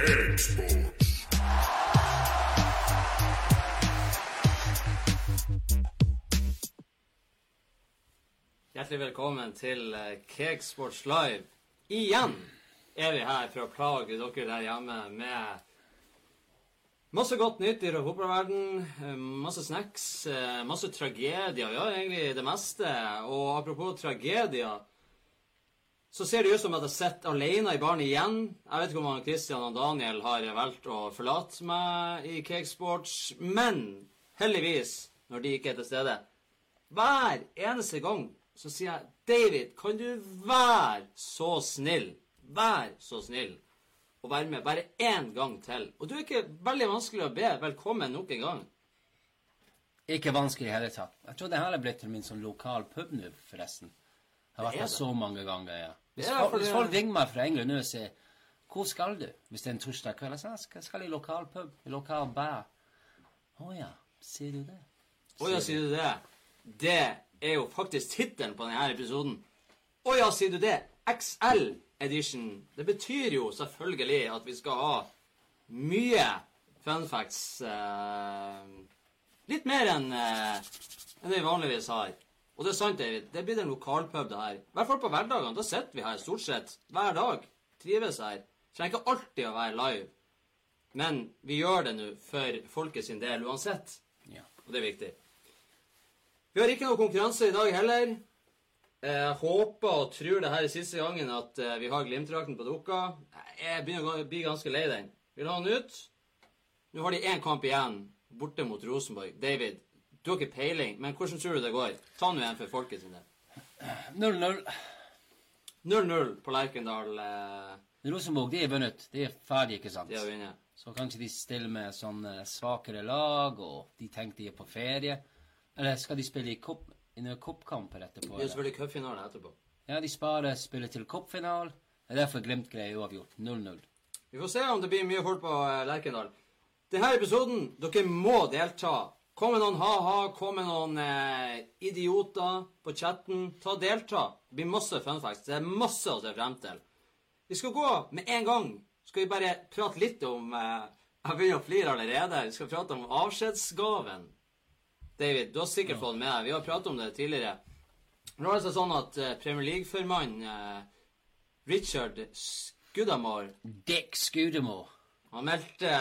Cakesports. Hjertelig velkommen til eh, Cakesports Live. Igjen er vi her for å plage dere der hjemme med masse godt nytt i fotballverden, eh, masse snacks, eh, masse tragedier. Ja, egentlig det meste. Og apropos tragedier, så ser det ut som at jeg sitter alene i baren igjen. Jeg vet ikke om han Christian og Daniel har valgt å forlate meg i Cakesports, men heldigvis, når de ikke er til stede hver eneste gang så sier jeg David, kan du være så snill, vær så snill, å være med bare én gang til? Og du er ikke veldig vanskelig å be velkommen nok en gang. Ikke vanskelig i hele tatt. Jeg tror det her er blitt til min sånn lokal pub nå, forresten. Har vært her der så mange ganger, ja. Hvis, Ja, folk, for hvis folk ringer meg fra England og sier 'Hvor skal du?' hvis det er en torsdag kveld, jeg sier jeg skal, i lokal pub, i lokal bar. Å ja, sier du det? Å ja, sier du det? Det er jo faktisk tittelen på denne episoden. Å ja, sier du det? XL edition. Det betyr jo selvfølgelig at vi skal ha mye fun facts. Eh, litt mer enn eh, enn vi vanligvis har. Og det er sant, David. Det blir en lokalpub, det her. I hvert fall på hverdagene. Da sitter vi her stort sett hver dag. Trives her. Trenger ikke alltid å være live. Men vi gjør det nå for folket sin del uansett. Ja. Og det er viktig. Vi har ikke noe konkurranse i dag heller. Jeg håper og tror det her er siste gangen at eh, vi har Glimt-drakten på dukka. Jeg begynner å bli ganske lei den. Vil ha den ut? Nå har de én kamp igjen, borte mot Rosenborg. David, du har ikke peiling, men hvordan tror du det går? Ta nå en for folket sin del. 0-0. 0-0 på Lerkendal. eh, Rosenborg, de er vunnet. De er ferdige, ikke sant? De har vunnet. Så kanskje de stiller med sånn svakere lag, og de tenker de er på ferie. Eller skal de spille i cup, cupkamper etterpå? Er eller? selvfølgelig cupfinale etterpå. Ja, de sparer spillet til cupfinalen. Det er derfor Glimt greier uavgjort. 0-0. Vi får se om det blir mye folk på eh, Lerkendal. Denne episoden, dere må delta. Kom med noen ha-ha, kom med noen eh, idioter på chatten. Ta og Delta. Det blir masse fun facts. Det er masse å se frem til. Vi skal gå med en gang. Skal vi bare prate litt om eh, Jeg begynner å flire allerede. Vi skal prate om avskjedsgaven. David, du har sikkert fått med deg. Vi har pratet om det tidligere. Nå er det altså sånn at eh, Premier League-formann eh, Richard Scudamore Dick Scudamore. han meldte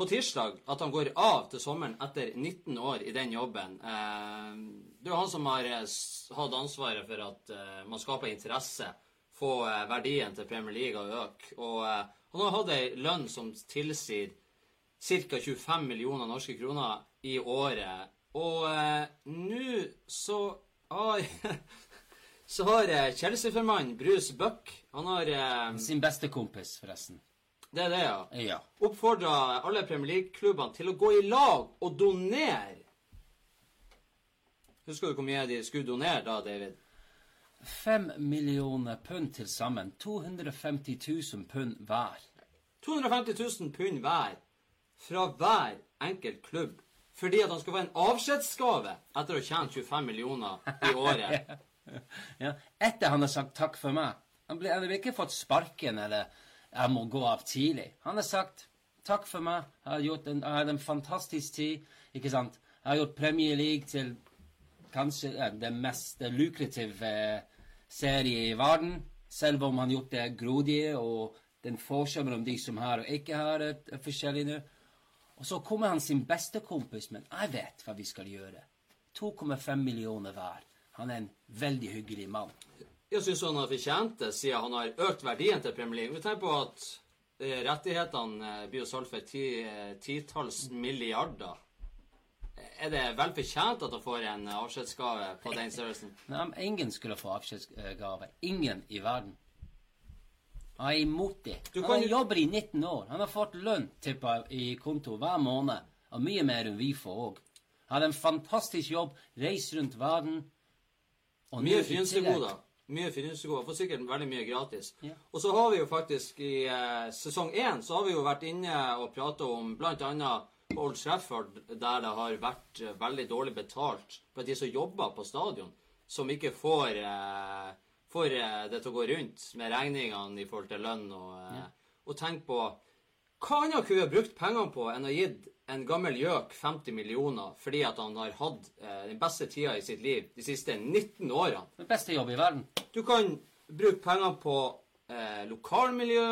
på tirsdag at han går av til sommeren etter 19 år i den jobben. Eh, det er jo han som har eh, hatt ansvaret for at eh, man skaper interesse, få verdien til Premier League å øke. Og han har hatt ei lønn som tilsier ca. 25 millioner norske kroner i året. Og nå så har Så har eh, Chelsea-formann Bruce Buck Han har Sin beste kompis, forresten. Det er det, ja Ja. oppfordra alle Premier League-klubbene til å gå i lag og donere. Husker du hvor mye de skulle donere da, David? Fem millioner pund til sammen. 250 000 pund hver. 250 000 pund hver fra hver enkelt klubb. Fordi at han skal få en avskjedsgave etter å tjene 25 millioner i året. Ja. Etter han har sagt takk for meg. Han har ikke fått sparken eller 'jeg må gå av tidlig'. Han har sagt 'takk for meg', jeg har gjort en, har en fantastisk tid. ikke sant? Jeg har gjort Premier League til kanskje eh, den mest lukrative serien i verden. Selv om han har gjort det grodige, og den forskjellen mellom de som har og ikke har, er forskjellig nå. Og så kommer han sin beste kompis, men jeg vet hva vi skal gjøre. 2,5 millioner hver. Han er en veldig hyggelig mann. Jeg syns han har fortjent det, siden han har økt verdien til Premier League. Vi tenker på at eh, rettighetene eh, blir solgt for ti, eh, titalls milliarder. Er det vel fortjent at han får en avskjedsgave på den størrelsen? Men ingen skulle få avskjedsgave. Ingen i verden. Han er imot det. Du Han kan har jo- jobber i 19 år. Han har fått lønn tippa i konto hver måned. Og mye mer enn vi får òg. Hadde en fantastisk jobb, reist rundt verden. Og Mye frynsegoder. Mye frynsegoder. Får sikkert veldig mye gratis. Ja. Og så har vi jo faktisk i eh, sesong én så har vi jo vært inne og prata om bl.a. Old Trafford, der det har vært eh, veldig dårlig betalt for de som jobber på stadion, som ikke får, eh, får eh, det til å gå rundt med regningene i forhold til lønn og, eh, og tenk på hva annet kunne vi brukt pengene på enn å gitt en gammel gjøk 50 millioner fordi at han har hatt eh, den beste tida i sitt liv de siste 19 årene. Den beste jobb i verden. Du kan bruke penger på eh, lokalmiljø,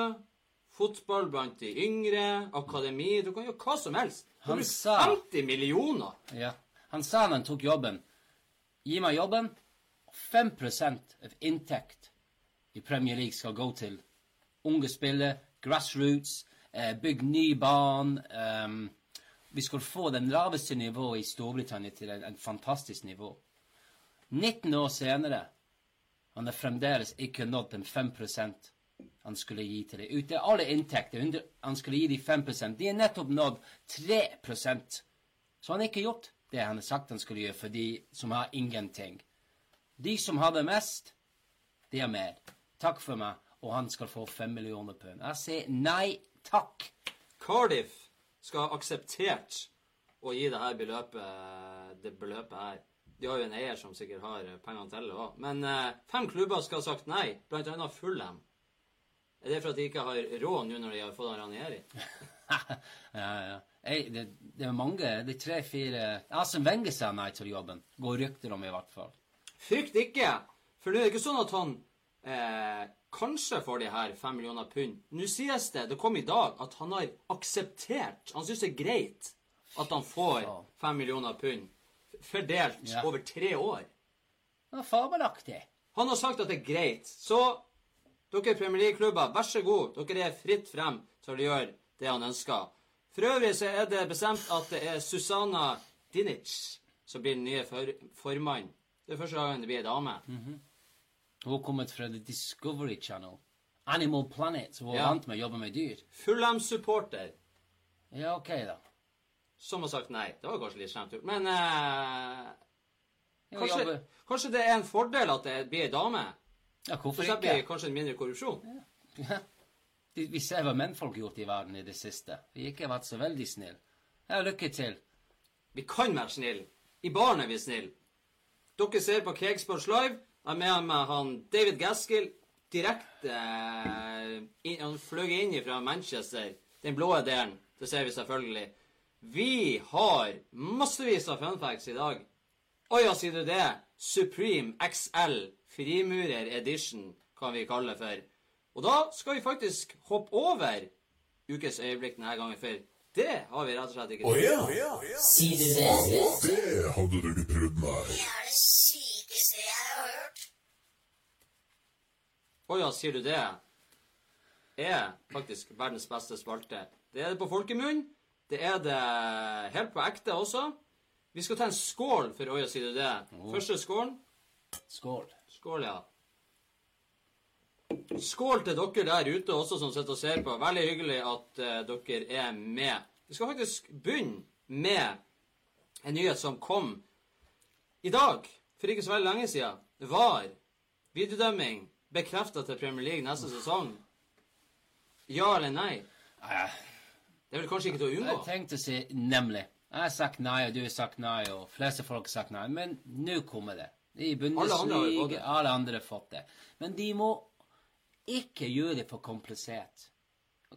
fotball blant de yngre, akademi Du kan gjøre hva som helst. Du Han sa- 50 millioner! Ja. Han sa han tok jobben Gi meg jobben, og 5% av inntekt i Premier League skal gå til unge spillere, grassroots, eh, bygg ny bane ehm, Vi skulle få den laveste nivået i Storbritannia til en, en fantastisk nivå. 19 år senere han har fremdeles ikke nådd den 5 han skulle gi til det. Ut av alle inntekter han skulle gi de 5 De har nettopp nådd 3% Så han har ikke gjort det han har sagt han skulle gjøre for de som har ingenting. De som hadde mest, de har mer. Takk for meg, og han skal få 5 millioner pund. Jeg sier nei takk. Cardiff skal ha akseptert å gi det her beløpet, det beløpet her. De har jo en eier som sikkert har eh, pengene til det òg. Men eh, fem klubber skal ha sagt nei, blant annet Fulham. Er det for at de ikke har råd nå når de har fått han Ranieri? ja, ja. Ei, det, det er mange, det er tre-fire Asen Wenger sa nei til jobben. Går rykter om, i hvert fall. Frykt ikke! For nå er det ikke sånn at han eh, kanskje får de her fem millioner pund. Nå sies det, det kom i dag, at han har akseptert Han syns det er greit at han får fem millioner pund fordelt Ja. over tre år. Det var fabelaktig. Han har sagt at det er greit. Så dere Premier League-klubber, vær så god. Dere er fritt frem til å gjøre det han ønsker. For øvrig så er det bestemt at det er Susanna Dinic som blir den nye for formann. Det er første gangen det blir ei dame. Hun kommet fra The Discovery Channel. Animal Planet, som hun Ja. vant med å jobbe med dyr. Fulham-supporter Ja, OK, da. som har sagt nei. Det var kanskje litt slemt gjort. Men eh, kanskje, kanskje det er en fordel at det blir ei dame? ja For hvorfor så blir ikke? kanskje en mindre korrupsjon. Ja. Vi ser hva mennfolk har gjort i verden i det siste. Vi har ikke vært så veldig snille. Ja, lykke til. Vi kan være snille. I baren er vi snille. Dere ser på Kegsports Live. Jeg er med meg han David Gaskill direkte eh, inn, Han fløy inn fra Manchester. Den blå delen. Det ser vi selvfølgelig. Vi har massevis av funfacts i dag. Å ja, sier du det? Supreme XL frimurer edition kan vi kalle det for. Og da skal vi faktisk hoppe over ukes øyeblikk denne gangen, for det har vi rett og slett ikke Å ja. Sier du det? Det hadde du ikke prøvd meg. Det er det jeg har hørt. Å ja, sier du det? Er faktisk verdens beste spalte. Det er det på folkemunn. Det er det helt på ekte også. Vi skal ta en skål for Å sier du det? Første skålen. Skål. Skål, ja. Skål til dere der ute også som sitter og ser på. Veldig hyggelig at uh, dere er med. Vi skal faktisk begynne med en nyhet som kom i dag, for ikke så veldig lenge siden. Var videodømming bekrefta til Premier League neste sesong? Ja eller nei? Det er vel kanskje ikke til å unngå? Jeg tenkte å si nemlig. Jeg har sagt nei, og du har sagt nei, og fleste folk har sagt nei. Men nå kommer det. I Bundesliga, alle andre har fått det. Men de må ikke gjøre det for komplisert.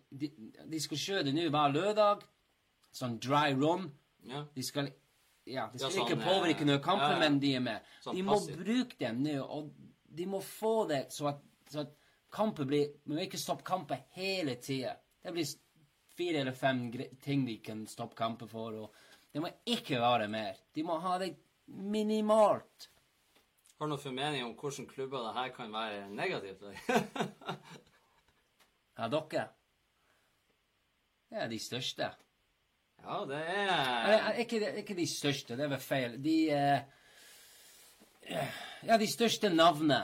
De, de skal kjøre det nå hver lørdag. Sånn dry run. Ja. De skal ja, de skal Ja, sånn, ikke påvirke noen kampen, ja, ja. men de er med. Sånn de må passiv. bruke dem nå, og de må få det så at, så at kampen blir Vi må ikke stoppe kampen hele tida. Det blir fire eller fem ting de kan stoppe kampen for, og det må ikke være mer. De må ha det minimalt. Har du noen formening om hvordan klubber det her kan være negativt for? Ja, dere? Det er de største. Ja, det er er ikke, ikke de største, det er vel feil. De eh, Ja, de største navnene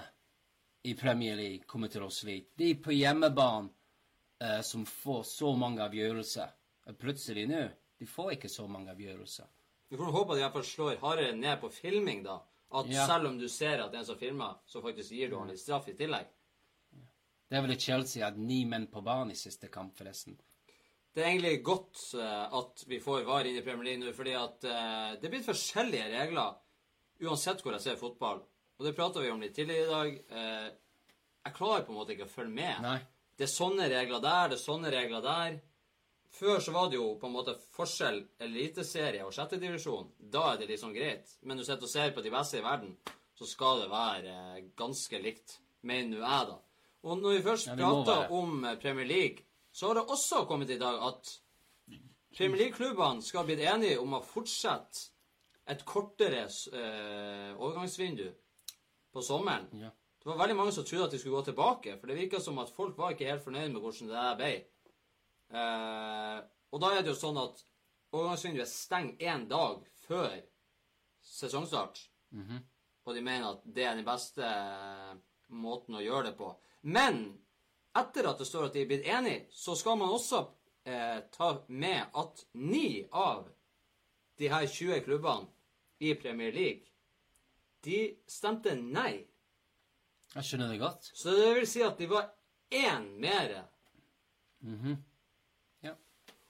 i Premier League kommer til å slite. De på hjemmebane eh, som får så mange avgjørelser. Plutselig nå de får ikke så mange avgjørelser. Vi får håpe at de iallfall slår hardere ned på filming, da. At Ja. selv om du ser at det er en som filmer, så faktisk gir du han litt straff i tillegg. Det er vel i Chelsea at ni menn på banen i siste kamp, forresten. Det er egentlig godt eh, at vi får VAR inn i Premier League nå, fordi at eh, det er blitt forskjellige regler uansett hvor jeg ser fotball. Og det prata vi om litt tidligere i dag. Eh, jeg klarer på en måte ikke å følge med. Nei. Det er sånne regler der, det er sånne regler der. Før så var det jo på en måte forskjell eliteserie og sjettedivisjon. Da er det liksom greit. Men du sitter og ser på de beste i verden, så skal det være ganske likt, mener nå jeg, da. Og når vi først Ja, prater om Premier League, så har det også kommet i dag at Premier League-klubbene skal ha blitt enige om å fortsette et kortere eh, overgangsvindu på sommeren. Ja. Det var veldig mange som trodde at de skulle gå tilbake, for det virka som at folk var ikke helt fornøyd med hvordan det der ble. Eh, og da er det jo sånn at overgangsvinduet stenger én dag før sesongstart. Og de mener at det er den beste eh, måten å gjøre det på. Men etter at det står at de er blitt enige, så skal man også eh, ta med at ni av de her 20 klubbene i Premier League, de stemte nei. Jeg skjønner det godt. Så det vil si at de var én mer. Ja.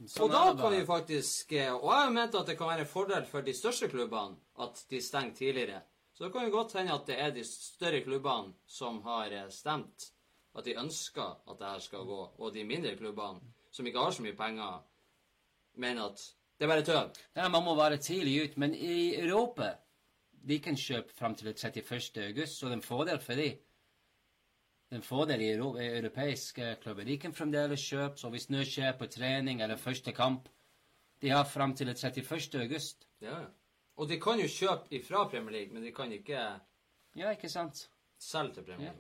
Og Sånn da er kan vi faktisk eh, Og jeg har ment at det kan være en fordel for de største klubbene at de stenger tidligere. Så det kan jo godt hende at det er de større klubbene som har eh, stemt at de ønsker at det her skal gå, og de mindre klubbene som ikke har så mye penger, mener at det er bare tøv. Ja, man må være tidlig ut, men i Europa de kan kjøpe fram til 31. august, så det er en fordel for de. Det er en fordel i euro europeiske klubber. De kan fremdeles kjøpe, så hvis noe skjer på trening eller første kamp De har fram til 31. august. Ja. Og de kan jo kjøpe ifra Premier League, men de kan ikke Ja, ikke sant? selge til Premier Ja.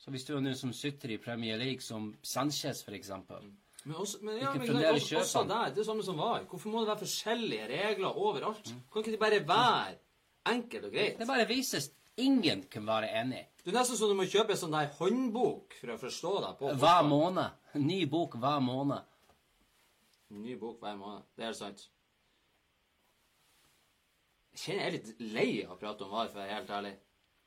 Så hvis du er noen som sitter i Premier League, som Sanchez eksempel Men også, men, ja, men også, også der, det er samme som var. Hvorfor må det være forskjellige regler overalt? Mm. Kan ikke det bare være enkelt og greit? Det bare vises ingen kan være enig. Det er nesten som du må kjøpe en sånn der håndbok for å forstå deg på Hver måned. Ny bok hver måned. Ny bok hver måned. Det er sant. Jeg kjenner jeg er litt lei av å prate om VAR, for å være helt ærlig.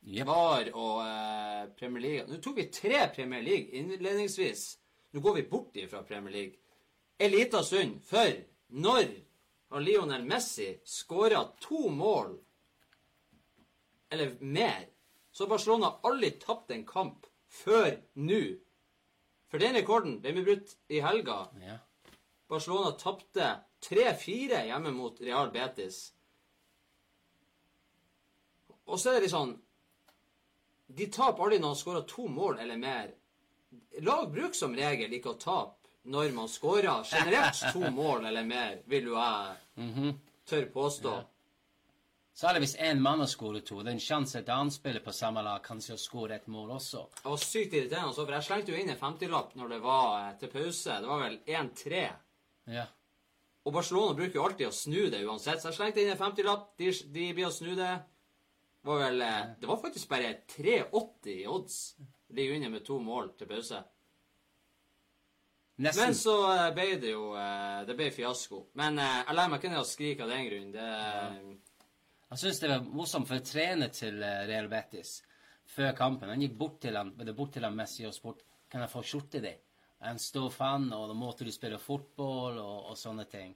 Jep. VAR og eh, Premier League Nå tok vi tre Premier League innledningsvis. Nå går vi bort ifra Premier League. En liten stund før, når har Lionel Messi skåra to mål eller mer, så har Barcelona aldri tapt en kamp før nå. For den rekorden den ble brutt i helga. Ja. Barcelona tapte 3-4 hjemme mot Real Betis. Og så er det litt sånn De taper aldri når han skårer to mål eller mer. Lag bruker som regel ikke å tape når man skårer generelt to mål eller mer, vil jo jeg tørre påstå. Ja. Særlig hvis én mann har skåret to. Det er en sjanse et annet spiller på samme lag kanskje har skåret et mål også. Det var sykt irriterende, for jeg slengte jo inn en 50-lapp når det var eh, til pause. Det var vel 1-3. Ja. Og Barcelona bruker jo alltid å snu det uansett, så jeg slengte inn en 50-lapp. De, de blir å snu det. Var vel eh, Det var faktisk bare 3,80 i odds. Ligger under med to mål til pause. Nesten. Men så eh, ble det jo eh, Det ble fiasko. Men jeg lar meg ikke ned og skrike av den grunn. Det Jeg syns det var morsomt for trener til Real Betis før kampen. Han gikk bort til det bort til han Messi og spurte kan jeg få skjorta di. En stor fan, og da måtte du spille fotball og, og sånne ting.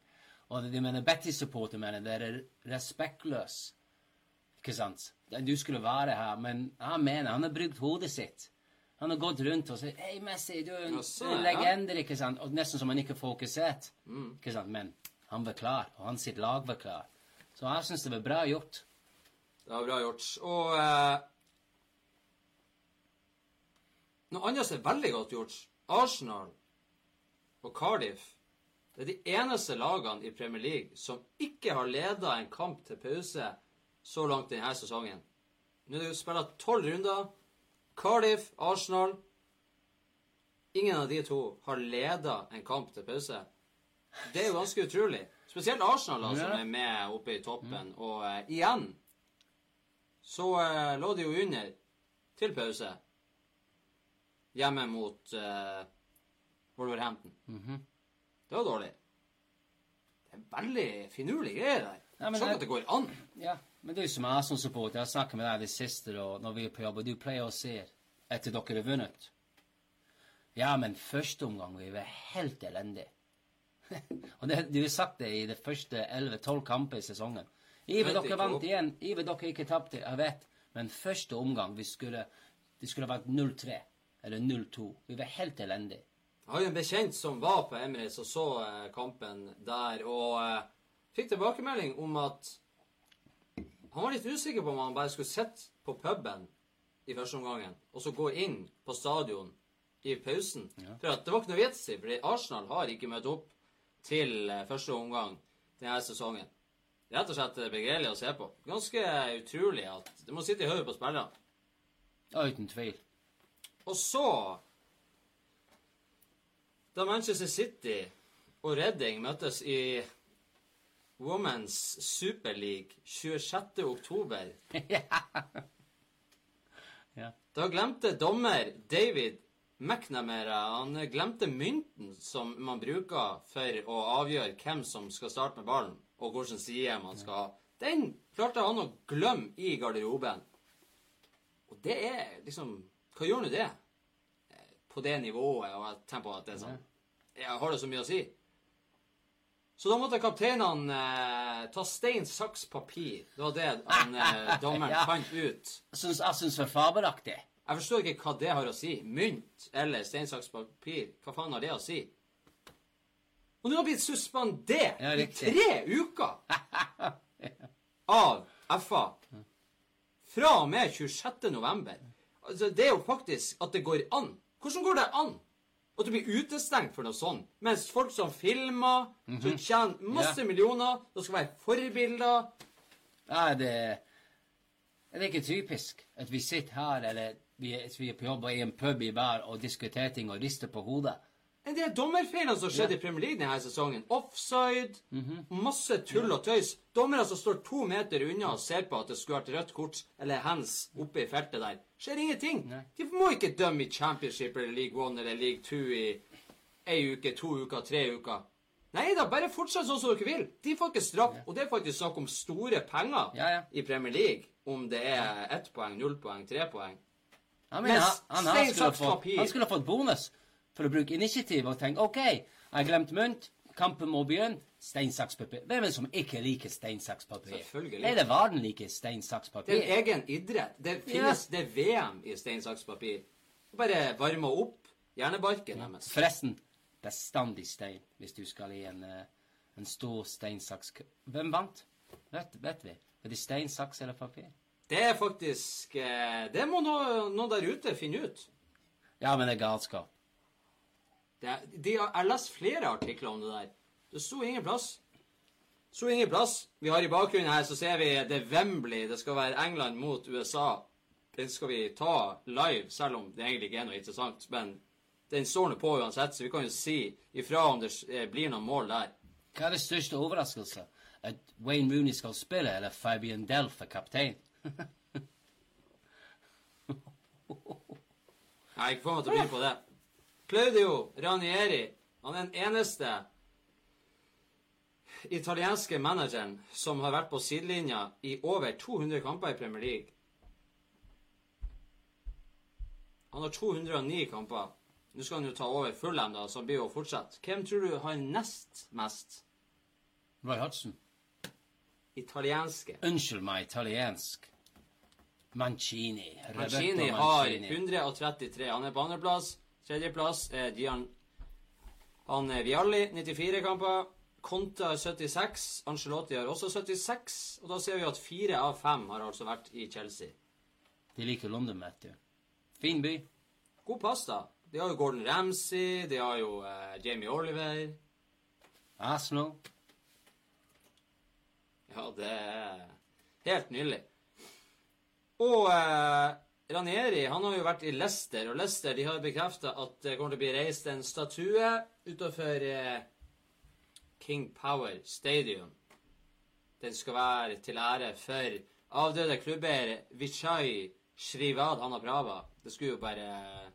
Og de mener Betis-supporter mener det er respektløs. Ikke sant? Du skulle være her, men han mener han har brukt hodet sitt. Han har gått rundt og sagt 'Hei, Messi, du er en, du er ja. ikke sant? Og nesten som han ikke fokusert. Ikke sant? Men han var klar, og hans sitt lag var klar. Så jeg syns det var bra gjort. Det var bra gjort. Og eh, noe annet som er veldig godt gjort Arsenal og Cardiff det er de eneste lagene i Premier League som ikke har leda en kamp til pause så langt denne sesongen. Nå er det spilt tolv runder. Cardiff, Arsenal Ingen av de to har leda en kamp til pause. Det er jo ganske utrolig. Spesielt Arsenal, da, som er med oppe i toppen. Og uh, igjen så uh, lå de jo under til pause hjemme mot uh, Wolverhampton. Det var dårlig. Det er veldig finurlige greier der. Ja, Sjokk at det går an. Ja, men du som er Arsenal-supporter, jeg har snakket med deg det siste da, når vi er på jobb, og du pleier å se etter dere har vunnet Ja, men første omgang vi var helt elendige. og det, du har sagt det i de første 11-12 kamper i sesongen. Iver, dere vant igjen. Iver, dere ikke tapte. Jeg vet. Men første omgang vi skulle, Det skulle vært 0-3 eller 0-2. Vi var helt elendige. Jeg har jo en bekjent som var på Emirates og så kampen der, og eh, fikk tilbakemelding om at han var litt usikker på om han bare skulle sitte på puben i første omgangen, og så gå inn på stadion i pausen. For at det var ikke noe vits i, fordi Arsenal har ikke møtt opp til eh, første omgang denne sesongen. Rett og slett eh, begredelig å se på. Ganske utrolig at det må sitte i hodet på spillerne. Ja, uten tvil. Og så Da Manchester City og Redding møttes i Women's Super League 26. oktober, Ja. da glemte dommer David McNamara Han glemte mynten som man bruker for å avgjøre hvem som skal starte med ballen, og hvilken side man skal ha. Den klarte han å glemme i garderoben. Og det er liksom Hva gjør nå det? Eh, På det nivået, og tempoet at det er sånn Jeg har det så mye å si. Så da måtte kapteinene eh, ta stein, saks, papir. Det var det han, eh, dommeren Ja. fant ut. Syns, jeg syns det var fabelaktig. Jeg forstår ikke hva det har å si. Mynt eller stein, saks, papir. Hva faen har det å si? Og nå har blitt suspendert Ja, i tre uker av FA. Fra og med 26. november. Altså, det er jo faktisk at det går an. Hvordan går det an? At du blir utestengt for noe sånt. Mens folk som filmer, som tjener masse yeah. millioner, som skal være forbilder Nei, det Er det ikke typisk at vi sitter her, eller vi, vi er på jobb og i en pub i hver og diskuterer ting og rister på hodet? Men det er dommerfeilene som skjedde i Premier League denne sesongen. Offside, masse tull og tøys. Dommere som står to meter unna og ser på at det skulle vært rødt kort eller hands oppe i feltet der. Skjer ingenting. De må ikke dømme i Championship eller League One eller League Two i ei uke, to uker, tre uker. Nei da, bare fortsett sånn som dere vil. De får ikke straff. Og det er faktisk snakk om store penger Ja, ja. i Premier League. Om det er ett poeng, null poeng, tre poeng. Jeg mener, han, han, stein, skulle fått, han skulle ha fått bonus for å bruke initiativ og tenke OK, jeg glemt mynt, kampen må begynne. Stein, saks, papir. Hvem er det som ikke liker stein, saks, papir? Hele verden liker stein, saks, Det er en egen idrett. Det finnes det er VM i stein, saks, papir. Bare varme opp hjernebarken deres. Forresten, bestandig stein hvis du skal i en, eh, en stor stein, saks Hvem vant? Vet, vet vi? Er det stein, saks eller papir? Det er faktisk eh, Det må noen noen der ute finne ut. Ja, men det er galskap. Det er, de jeg har lest flere artikler om det der. Det sto ingen plass. Det sto ingen plass. Vi har i bakgrunnen her, så ser vi det er Wembley. Det skal være England mot USA. Den skal vi ta live, selv om det egentlig ikke er noe interessant. Men den står nå på uansett, så vi kan jo si ifra om det eh, blir noen mål der. Hva er det største overraskelse? At Wayne Rooney skal spille, eller Fabian Delf er kaptein? Nei, ikke få meg til å begynne på det. Claudio Ranieri, han er den eneste italienske manageren som har vært på sidelinja i over 200 kamper i Premier League. Han har 209 kamper. Nå skal han jo ta over Fulham, da, så blir jo fortsatt. Hvem tror du har nest mest Roy Hudson. italienske? Unnskyld meg, italiensk. Mancini. Mancini, Mancini har 133. Han er på andreplass. Tredjeplass er Gian Han Vialli, 94 kamper. Conte har 76. Angelotti har også 76. Og da ser vi at fire av fem har altså vært i Chelsea. De liker London, vet du. Fin by. God pass, da. De har jo Gordon Ramsay, de har jo eh, Jamie Oliver. Arsenal. Ja, det er helt nydelig. Og eh, Ranieri han har jo vært i Leicester, og Leicester de har bekrefta at det kommer til å bli reist en statue utenfor eh, King Power Stadium. Den skal være til ære for avdøde klubber Vichai Shrivad Hanaprava. Det skulle jo bare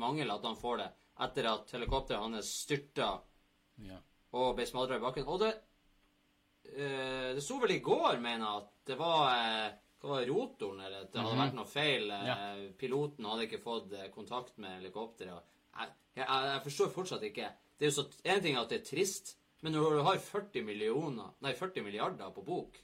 mangle at han får det, etter at helikopteret hans styrta Ja. og ble smadra i bakken. Og det eh, Det sto vel i går, mener jeg, at det var eh, hva var rotoren, eller at det hadde vært noe feil. eh, Ja. Piloten hadde ikke fått eh, kontakt med helikopteret. Jeg, jeg, jeg forstår fortsatt ikke. Det er jo så, En ting er at det er trist, men når du har 40 millioner, nei 40 milliarder på bok,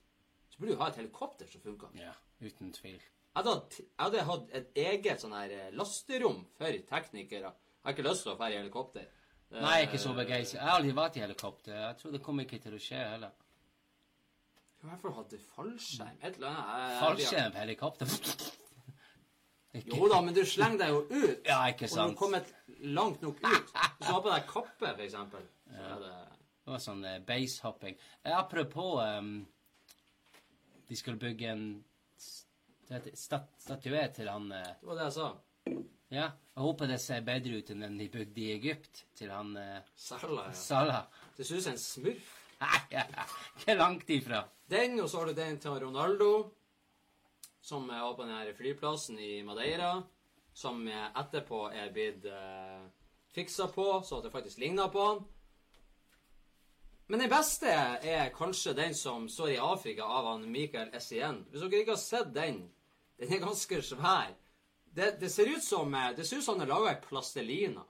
så burde du ha et helikopter som funker. ja, uten tvil. Jeg hadde, jeg hadde hatt et eget sånn her eh, lasterom for teknikere. Jeg har ikke lyst til å dra i helikopter. Nei, jeg er ikke så begeistra. Jeg har aldri vært i helikopter. Jeg tror det kommer ikke til å skje heller. I hvert fall hadde fallskjerm. Et eller annet. Fallskjerm på helikopter Ikke- Jo da, men du slenger deg jo ut. Ja, ikke sant. Og når du kommer langt nok ut du har på deg kappe, for eksempel, så er det Det var sånn uh, basehopping. Eh, apropos um, De skulle bygge en st stat statue til han uh, Det var det jeg sa. Ja. Jeg håper det ser bedre ut enn den de bygde i Egypt til han uh, Salah, ja. Salah. Det ser ut som en smurf. Nei, ikke langt ifra. Den, og så har du den til Ronaldo, som er på den her flyplassen i Madeira, som etterpå er blitt eh, fiksa på, så at det faktisk ligner på han. Men den beste er kanskje den som står i Afrika av han Michael Essien. Hvis dere ikke har sett den, den er ganske svær. Det, det ser ut som eh, det ser ut som han er laga i plastelina.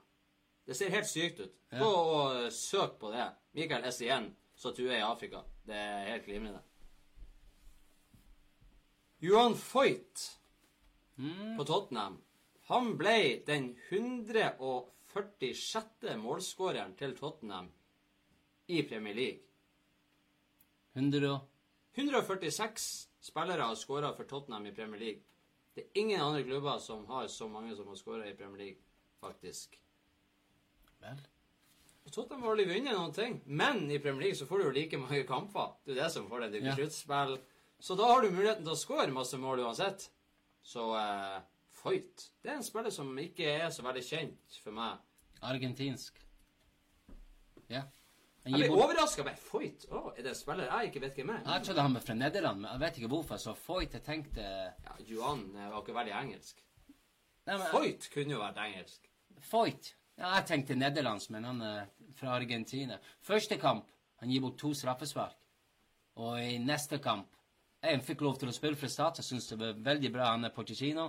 Det ser helt sykt ut. Gå og eh, søk på det. Michael Essien, statue i Afrika. Det er helt glimrende. Johan Foyt på Tottenham. Han ble den 146. målskåreren til Tottenham i Premier League. 100 og 146 spillere har skåra for Tottenham i Premier League. Det er ingen andre klubber som har så mange som har skåra i Premier League, faktisk. Vel. Og Tottenham har aldri vunnet noen ting, men i Premier League så får du jo like mange kamper. Det er det som får deg til sluttspill. Så da har du muligheten til å skåre masse mål uansett. Så eh, Foyt Det er en spiller som ikke er så veldig kjent for meg. argentinsk. Ja. Jeg gir ble overraska overraska. Foyt? Å, er det en spiller jeg ikke vet hvem er? Jeg trodde han var fra Nederland, men jeg vet ikke hvorfor. Så Foyt, jeg tenkte Ja, Juan eh, var ikke veldig engelsk. Nei, men, Foyt kunne jo vært engelsk. Foyt. Ja, jeg tenkte nederlandsk, men han er fra Argentina. Første kamp, han gir bort to straffespark. Og i neste kamp En fikk lov til å spille fra start. Jeg syns det var veldig bra, han er Porticino.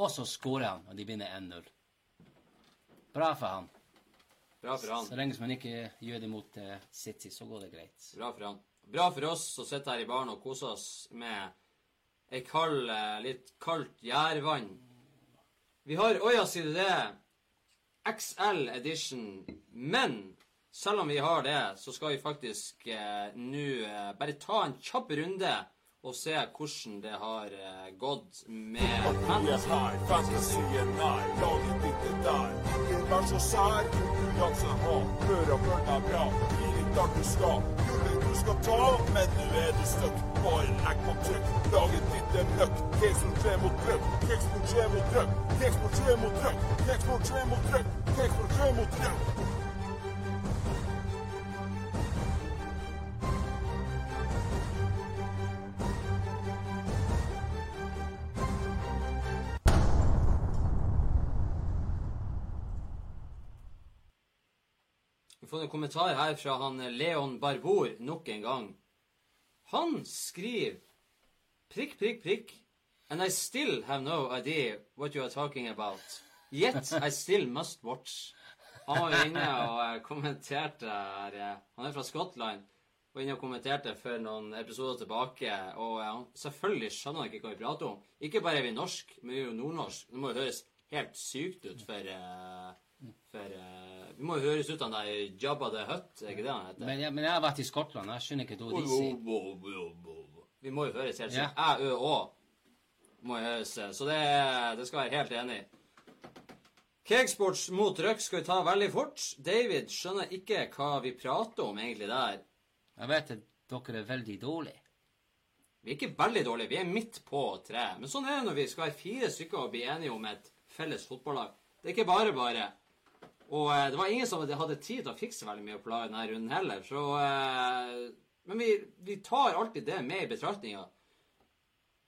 Og så skårer han, og de vinner 1-0. Bra for han. Bra for han. Så lenge som han ikke gjør det mot eh, City, så går det greit. Bra for han. Bra for oss som sitter her i baren og koser oss med ei kald, eh, litt kaldt gjærvann. Vi har Å ja, sier du det? XL edition. Men selv om vi har det, så skal vi faktisk eh, nå eh, bare ta en kjapp runde og se hvordan det har eh, gått med fantasy. Skal. Ta, men nå er du stuck. Bare legg på trykk, laget ditt er møkk. 3 mot trykk. 3 mot trykk. 3 mot trykk. 3 mot trykk. 3 mot trøkk. En kommentar her fra han Leon Barbour nok en gang. Han skriver prikk, prikk, prikk. And I still have no idea what you are talking about. Yet I still must watch. Han var inne og eh, kommenterte her. eh, Han er fra Skottland. Var inne og kommenterte for noen episoder tilbake. Og eh, selvfølgelig skjønner han ikke hva vi prater om. Ikke bare er vi norsk, men vi er jo nordnorsk. Det må jo høres helt sykt ut for For Vi må jo høres ut som han der Jabba the Hutt, er ikke det han heter? Men, jeg- men jeg har vært i Skottland, jeg skjønner ikke hva de sier. Vi må jo høres helt Ja. sykt. Æ, ø, å. Må jo høres Så det, det skal jeg være helt enig i. Cakesports mot Røk skal vi ta veldig fort. David skjønner ikke hva vi prater om egentlig der. Jeg vet at dere er veldig dårlige. Vi er ikke veldig dårlige, vi er midt på treet. Men sånn er det når vi skal være fire stykker og bli enige om et felles fotballag. Det er ikke bare bare. Og eh, det var ingen som hadde tid til å fikse veldig mye på denne runden heller, så eh, Men vi, vi tar alltid det med i betraktninga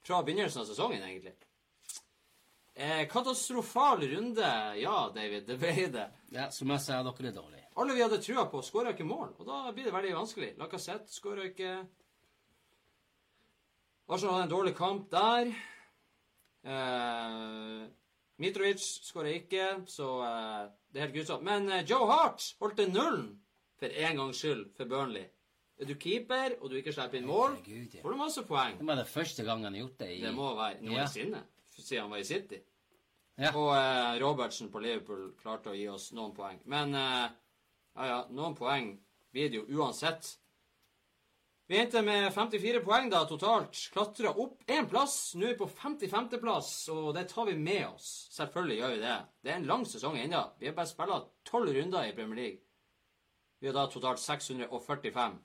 fra begynnelsen av sesongen, egentlig. Eh, katastrofal runde, ja, David, det ble det. Ja, som jeg sa, dere er dårlige. Alle vi hadde trua på, skåra ikke mål, og da blir det veldig vanskelig. Lacassette skåra ikke. Arsenal hadde en dårlig kamp der. Eh, Mitrovic skåra ikke, så eh, det er helt grusomt. Men eh, Joe Hart holdt til nullen for en gangs skyld for Burnley. Er du keeper, og du ikke slipper inn mål, Herregud, ja. får du masse poeng. Det var det første gang han gjort det i Det må være Ja. noensinne, siden han var i City. Ja. Og eh, Robertsen på Liverpool klarte å gi oss noen poeng. Men eh, ja, ja, noen poeng blir det jo uansett. Vi endte med 54 poeng da totalt. Klatra opp én plass. Nå er vi på 55.-plass, og det tar vi med oss. Selvfølgelig gjør vi det. Det er en lang sesong ennå. Vi har bare spilt tolv runder i Premier League. Vi har da totalt 645.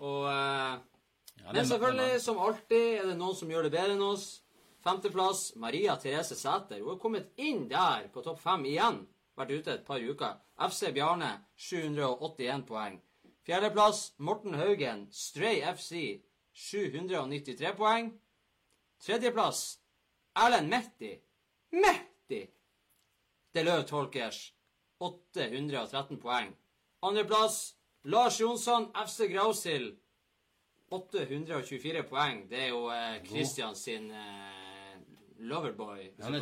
Og eh, Ja, men selvfølgelig, som alltid, er det noen som gjør det bedre enn oss. Femteplass, Maria Therese Sæter. Hun har kommet inn der på topp fem igjen. Vært ute et par uker. FC Bjarne, 781 poeng. Fjerdeplass, Morten Haugen, Stray FC, 793 poeng. Tredjeplass, Erlend Mehti. Mehti! Deløv Tolkers, 813 poeng. Andreplass, Lars Jonsson, FC Grausild, 824 poeng. Det er jo eh, Christian sin eh, loverboy. Han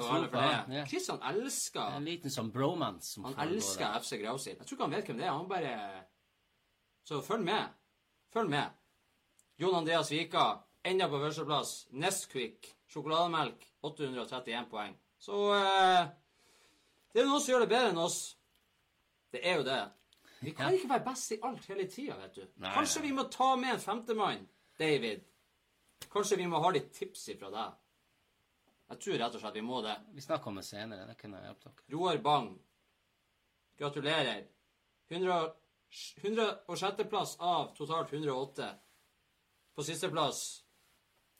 ja. Christian elsker En liten sånn bromance Han elsker. FC Grausild. Jeg tror ikke han vet hvem det er. Han bare Så følg med. Følg med. Jon Andreas Vika, enda på førsteplass. Nesquik, sjokolademelk, 831 poeng. Så eh, Det er noen som gjør det bedre enn oss. Det er jo det. Vi kan ikke være best i alt hele tida, vet du. Nei, Kanskje vi må ta med en femtemann, David. Kanskje vi må ha litt tips ifra deg. Jeg tror rett og slett vi må det. Vi snakker om det senere. Det kunne jeg hjulpet dere. Roar Bang. Gratulerer. 100 106. plass av totalt 108. På sisteplass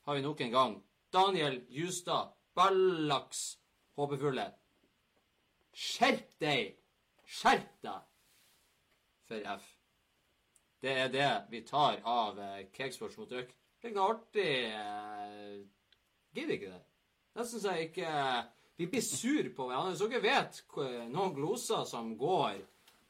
har vi nok en gang Daniel Justad. Ballaks håpefulle. Skjerp deg! Skjerp deg! For F. Det er det vi tar av eh, Cakesports mot Røk. Det er ikke noe artig eh, Gidder ikke det. Det syns jeg ikke Vi blir sur på hverandre. Så dere vet noen gloser som går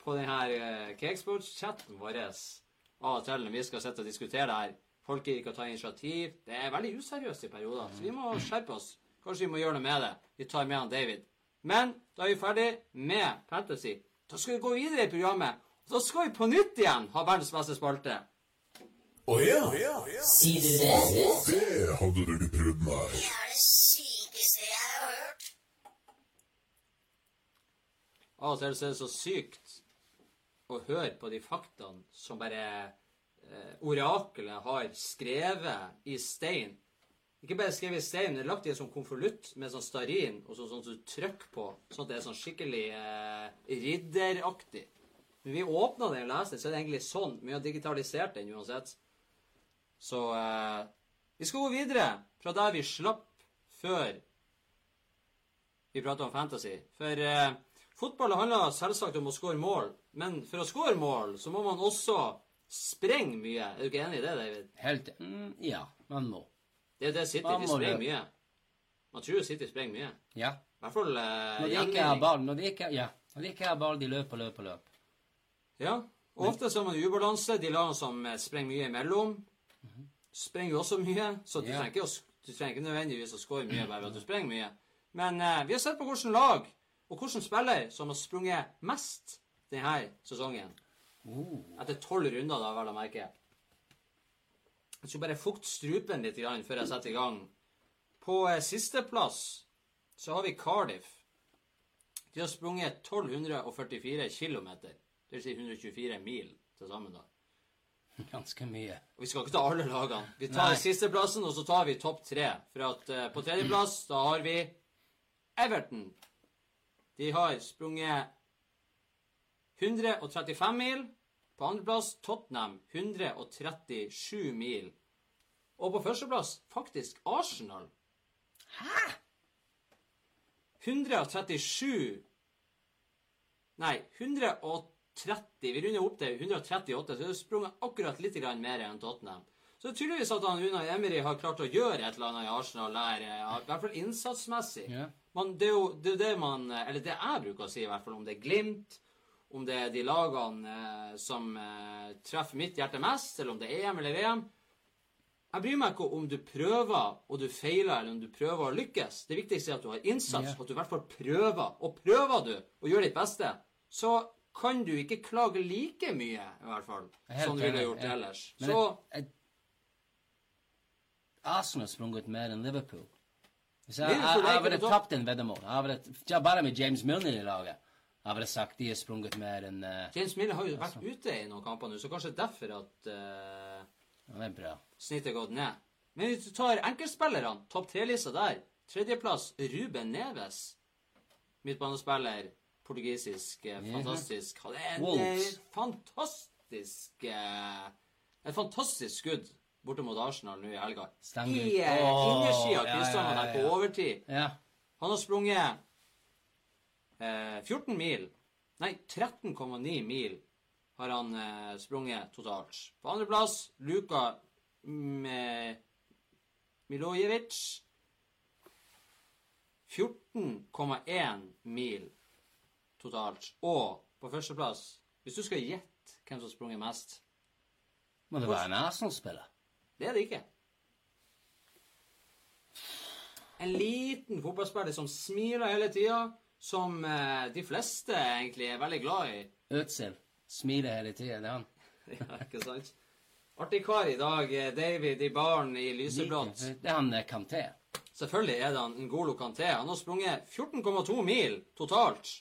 på denne Cakesports-chatten vår av og til når vi skal sitte og diskutere det her. Folk gir ikke å ta initiativ. Det er veldig useriøst i perioder, så vi må skjerpe oss. Kanskje vi må gjøre noe med det. Vi tar med han David. Men da er vi ferdig med Fantasy. Da skal vi gå videre i programmet. Da skal vi på nytt igjen ha verdens beste spalte. Å ja? Sier du det? Det hadde du ikke prøvd meg. Det er det sykeste jeg har hørt. Av og til så er det så sykt å høre på de faktaene som bare eh, orakelet har skrevet i stein. Ikke bare skrevet i stein, men lagt i en sånn konvolutt med sånn starin og sånn, sånn du trykker på, sånn at det er sånn skikkelig eh, ridderaktig. Men vi åpna den og leste så er det egentlig sånn. Vi har digitalisert den uansett. Så eh, vi skal gå videre fra der vi slapp før vi prata om fantasy. For eh, fotball handler selvsagt om å skåre mål, men for å skåre mål så må man også sprenge mye. Er du ikke enig i det, David? Helt mm, Ja, man må. Det er det City. De sprenger mye. Man tror City sprenger mye. Ja. I hvert fall eh, Når de ikke har ball, når de ikke, ja. når de ikke har ball, de løper, løper, løper. Ja. Og ofte så har man ubalanse. De lagene som eh, sprenger mye imellom, sprenger jo også mye. Så du, Ja. trenger ikke du trenger ikke nødvendigvis å skåre mye bare ved at du sprenger mye. Men eh, vi har sett på hvilket lag og hvilken spiller som har sprunget mest denne sesongen. Oh. Etter tolv runder, da, vel å merke. Jeg skal bare fukte strupen litt før jeg setter i gang. På eh, sisteplass så har vi Cardiff. De har sprunget 1244 km. Det vil si 124 mil til sammen, da. Ganske mye. Og vi skal ikke ta alle lagene. Vi tar sisteplassen, og så tar vi topp tre. For at uh, på tredjeplass, da har vi Everton. De har sprunget 135 mil. På andreplass Tottenham 137 mil. Og på førsteplass faktisk Arsenal. Hæ?! 137 Nei, 130. Vi runder opp til 138, så det er sprunget akkurat litt mer enn Tottenham. Så det er tydeligvis at han Unai Emery har klart å gjøre et eller annet i Arsenal der, eh, i hvert fall innsatsmessig. Ja. Man, det er jo det, er det man Eller det jeg bruker å si, i hvert fall, om det er Glimt, om det er de lagene eh, som eh, treffer mitt hjerte mest, eller om det er EM eller VM. Jeg bryr meg ikke om du prøver og du feiler, eller om du prøver å lykkes. Det viktigste er at du har innsats, og at du i hvert fall prøver. Og prøver du å gjøre ditt beste, så kan du ikke klage like mye, i hvert fall, som du ville gjort ellers. Men Så Arsenal har sprunget mer enn Liverpool. Hvis jeg, jeg, jeg, ville tapt en veddemål. Bare med James Milner i laget. Jeg ville sagt de har sprunget mer enn uh, James Miller har jo vært Altså. ute i noen kamper nå, så kanskje derfor at uh, Det bra. snittet har gått ned. Men hvis du tar enkeltspillerne, topp tre-lista der Tredjeplass Ruben Neves. Midtbanespiller. Portugisisk. Ja. Fantastisk. Han er en eh, fantastisk Et fantastisk skudd borte mot Arsenal nå i helga. Stenger I eh, innersida av ja, krysstallene ja, på overtid. Han har sprunget eh, 14 mil Nei, 13,9 mil har han eh, sprunget totalt. På andreplass Luka Milojevic. 14,1 mil totalt. Og på førsteplass, hvis du skal gjette hvem som har sprunget mest Må det være en Arsenal-spiller? Det er det ikke. En liten fotballspiller som smiler hele tida, som eh, de fleste egentlig er veldig glad i. Ødsel. Smiler hele tida. Det er han. Ja, ikke sant? Artig kar i dag. eh, David i baren i lyseblått. Det er han eh, Kanté. Selvfølgelig er det han Ngolo Kanté. Han har sprunget 14,2 mil totalt.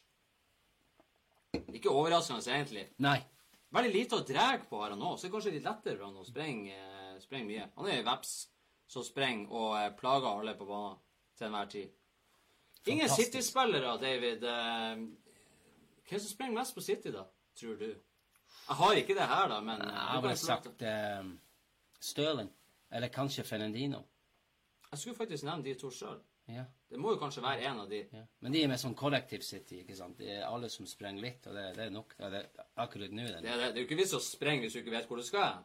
Ikke overraskende, egentlig. Nei. Veldig lite å dra på her og nå, så det er kanskje litt lettere for han å sprenge, sprenge mye. Han er jo veps som sprenger og eh, plager alle på banen til enhver tid. Ingen City-spillere, David. Eh, Hvem som sprenger mest på City, da, tror du? Jeg har ikke det her, da, men eh, Jeg ville sagt eh, Stirling. Eller kanskje Fernandino. Jeg skulle faktisk nevne de to sjøl. Ja. Det må jo kanskje være en av de. ja. Men de er med sånn kollektiv City, ikke sant. Det er alle som sprenger litt, og det, det er nok. Det er, akkurat nå er Det det er, det jo ikke vits å sprenge hvis du ikke vet hvor du skal.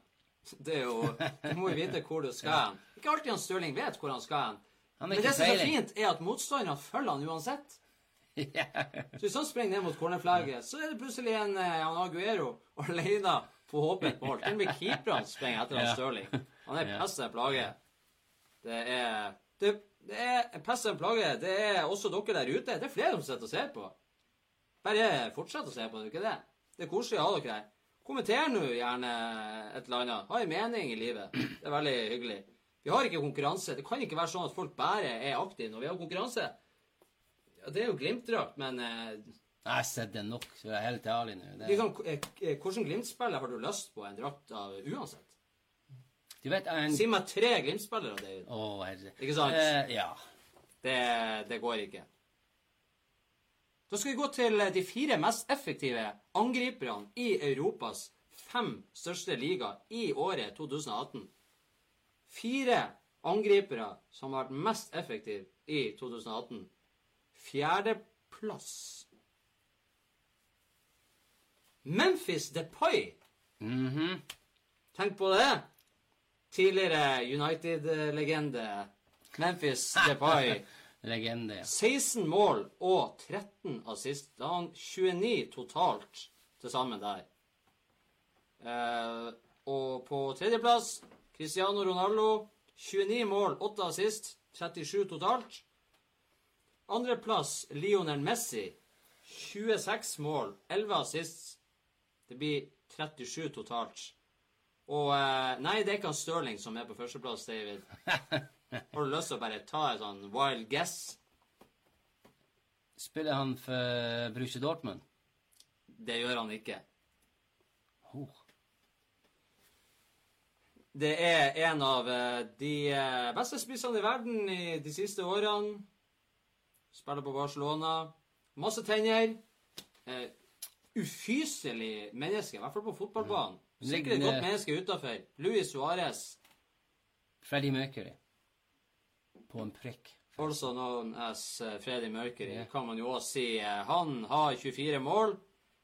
Det er jo, Du må jo vite hvor du skal hen. Ikke alltid han Stirling vet hvor han skal hen. Men det som er så fint, er at motstanderne følger han uansett. ja. Så hvis han springer ned mot cornerflagget, så er det plutselig en eh, han Aguero alene på håpet mål. Til og med keeperne springer etter han Ja. Stirling. Han er Ja. pest en plage. Det er det, det er pest en plage. Det er også dere der ute. Det er flere som sitter og ser på. Bare fortsett å se på, det er ikke det? Det er koselig å ha dere her. Kommenter nå gjerne et eller annet. Ha en mening i livet. Det er veldig hyggelig. Vi har ikke konkurranse. Det kan ikke være sånn at folk bare er aktive når vi har konkurranse. Ja, det er jo Glimt-drakt, men eh, Jeg har sett det nok, så jeg er helt ærlig nå. Det, liksom, eh, eh, Glimt-spiller har du lyst på en drakt av uansett? du vet en Si meg tre Glimt-spillere, David. Å, herre. Ikke sant? Uh, ja. Det, det går ikke. Da skal vi gå til eh, de fire mest effektive angriperne i Europas fem største liga i året 2018. Fire angripere som har vært mest effektive i 2018. Fjerdeplass Memphis Depay. -hmm. Tenk på det. Tidligere United-legende Memphis Depay. Legende. 16 mål og 13 assist. Da har han 29 totalt til sammen der. Eh, og på tredjeplass Cristiano Ronaldo. 29 mål, 8 assist, 37 totalt. Andreplass Lionel Messi. 26 mål, 11 assist. Det blir 37 totalt. Og eh, Nei, det er ikke han Stirling som er på førsteplass, David. Har du lyst til å bare ta et sånn wild guess? Spiller han for Bruce Dortmund? Det gjør han ikke. Oh. Det er en av eh, de eh, beste spissene i verden i de siste årene. Spiller på Barcelona. Masse tenner. Uh, ufyselig menneske, i hvert fall på fotballbanen. Sikkert et godt menneske utafor. Luis Suárez, Freddy Mercury. På en prikk. also known as eh, Freddie Mercury, yeah. kan man jo også si. Eh, han har 24 mål,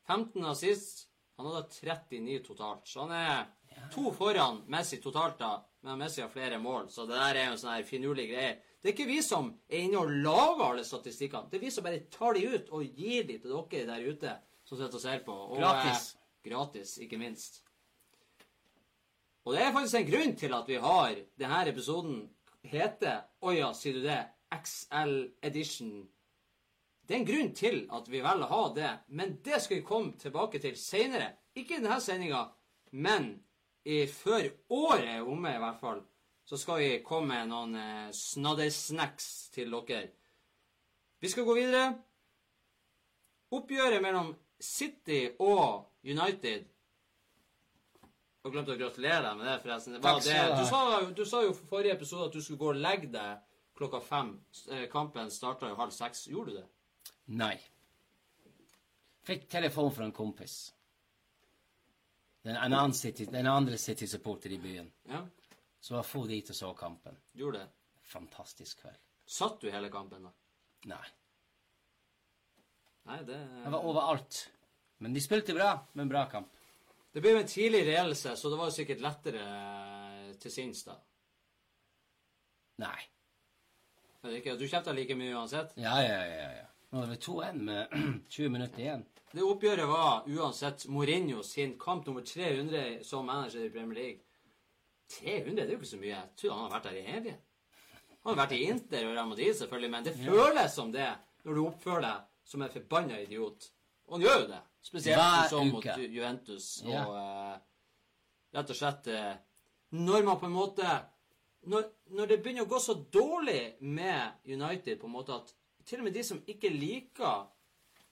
15 assist. Han hadde 39 totalt. Så han er to foran Messi totalt, da. Men Messi har flere mål, så det der er jo en sånn her finurlig greie. Det er ikke vi som er inne og lager alle statistikkene. Det er vi som bare tar de ut og gir de til dere der ute som sitter og ser på. Og, Gratis. Eh, gratis, ikke minst. Og det er faktisk en grunn til at vi har denne episoden heter Å ja, sier du det? XL Edition Det er en grunn til at vi velger å ha det, men det skal vi komme tilbake til seinere. Ikke i denne sendinga, men i, før året er omme, i hvert fall, så skal vi komme med noen eh, snaddersnacks til dere. Vi skal gå videre. Oppgjøret mellom City og United Jeg glemte å gratulere deg med det, forresten. Det Takk skal det. du sa, du sa jo for forrige episode at du skulle gå og legge deg klokka fem. Eh, Kampen starta jo halv seks. Gjorde du det? Nei. Fikk telefon fra en kompis. Den, en annen City, den andre City-supporter i byen. Ja, Så jeg for dit og så kampen. gjorde det. Fantastisk kveld. Satt du hele kampen, da? Nei. Nei, det Jeg var overalt. Men de spilte bra, men bra kamp. Det ble jo en tidlig ledelse, så det var jo sikkert lettere eh, til sinns, da. Nei. Er det ikke? Du kjefta like mye uansett? Ja, ja, ja. ja. Nå er det 2-1 med 20 minutter igjen. Det oppgjøret var uansett Mourinho sin kamp nummer 300 som manager i Premier League. 300 det er jo ikke så mye. Jeg tror han har vært der i evighet. Han har vært i Inter og Real Madrid, selvfølgelig, men det føles som det når du oppfører deg som en forbanna idiot. Og han gjør jo det. Spesielt Hver sånn mot Juventus. Og uh, rett og slett uh, Når man på en måte når, når det begynner å gå så dårlig med United på en måte at til og med de som ikke liker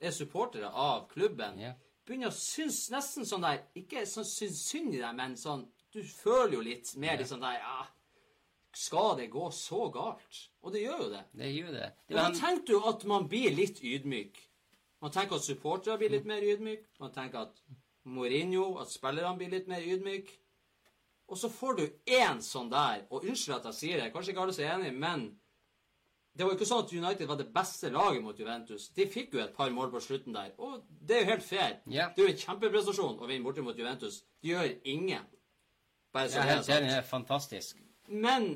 er supportere av klubben, yeah. begynner å synes nesten sånn der Ikke sånn synd i deg, men sånn Du føler jo litt mer litt sånn der Ja, skal det gå så galt? Og det gjør jo det. Det gjør det. det da han, du at man blir litt ydmyk. Man tenker at supportere blir litt mer ydmyk. Man tenker at Mourinho, at spillerne blir litt mer ydmyk. Og så får du én sånn der, og unnskyld at jeg sier det, kanskje ikke alle er enig, men det var jo ikke sånn at United var det beste laget mot Juventus. De fikk jo et par mål på slutten der, og det er jo helt fair. Yeah. Det er jo en kjempeprestasjon å vinne borte mot Juventus. De gjør ingen. Bare så er helt enig. Det er fantastisk. Men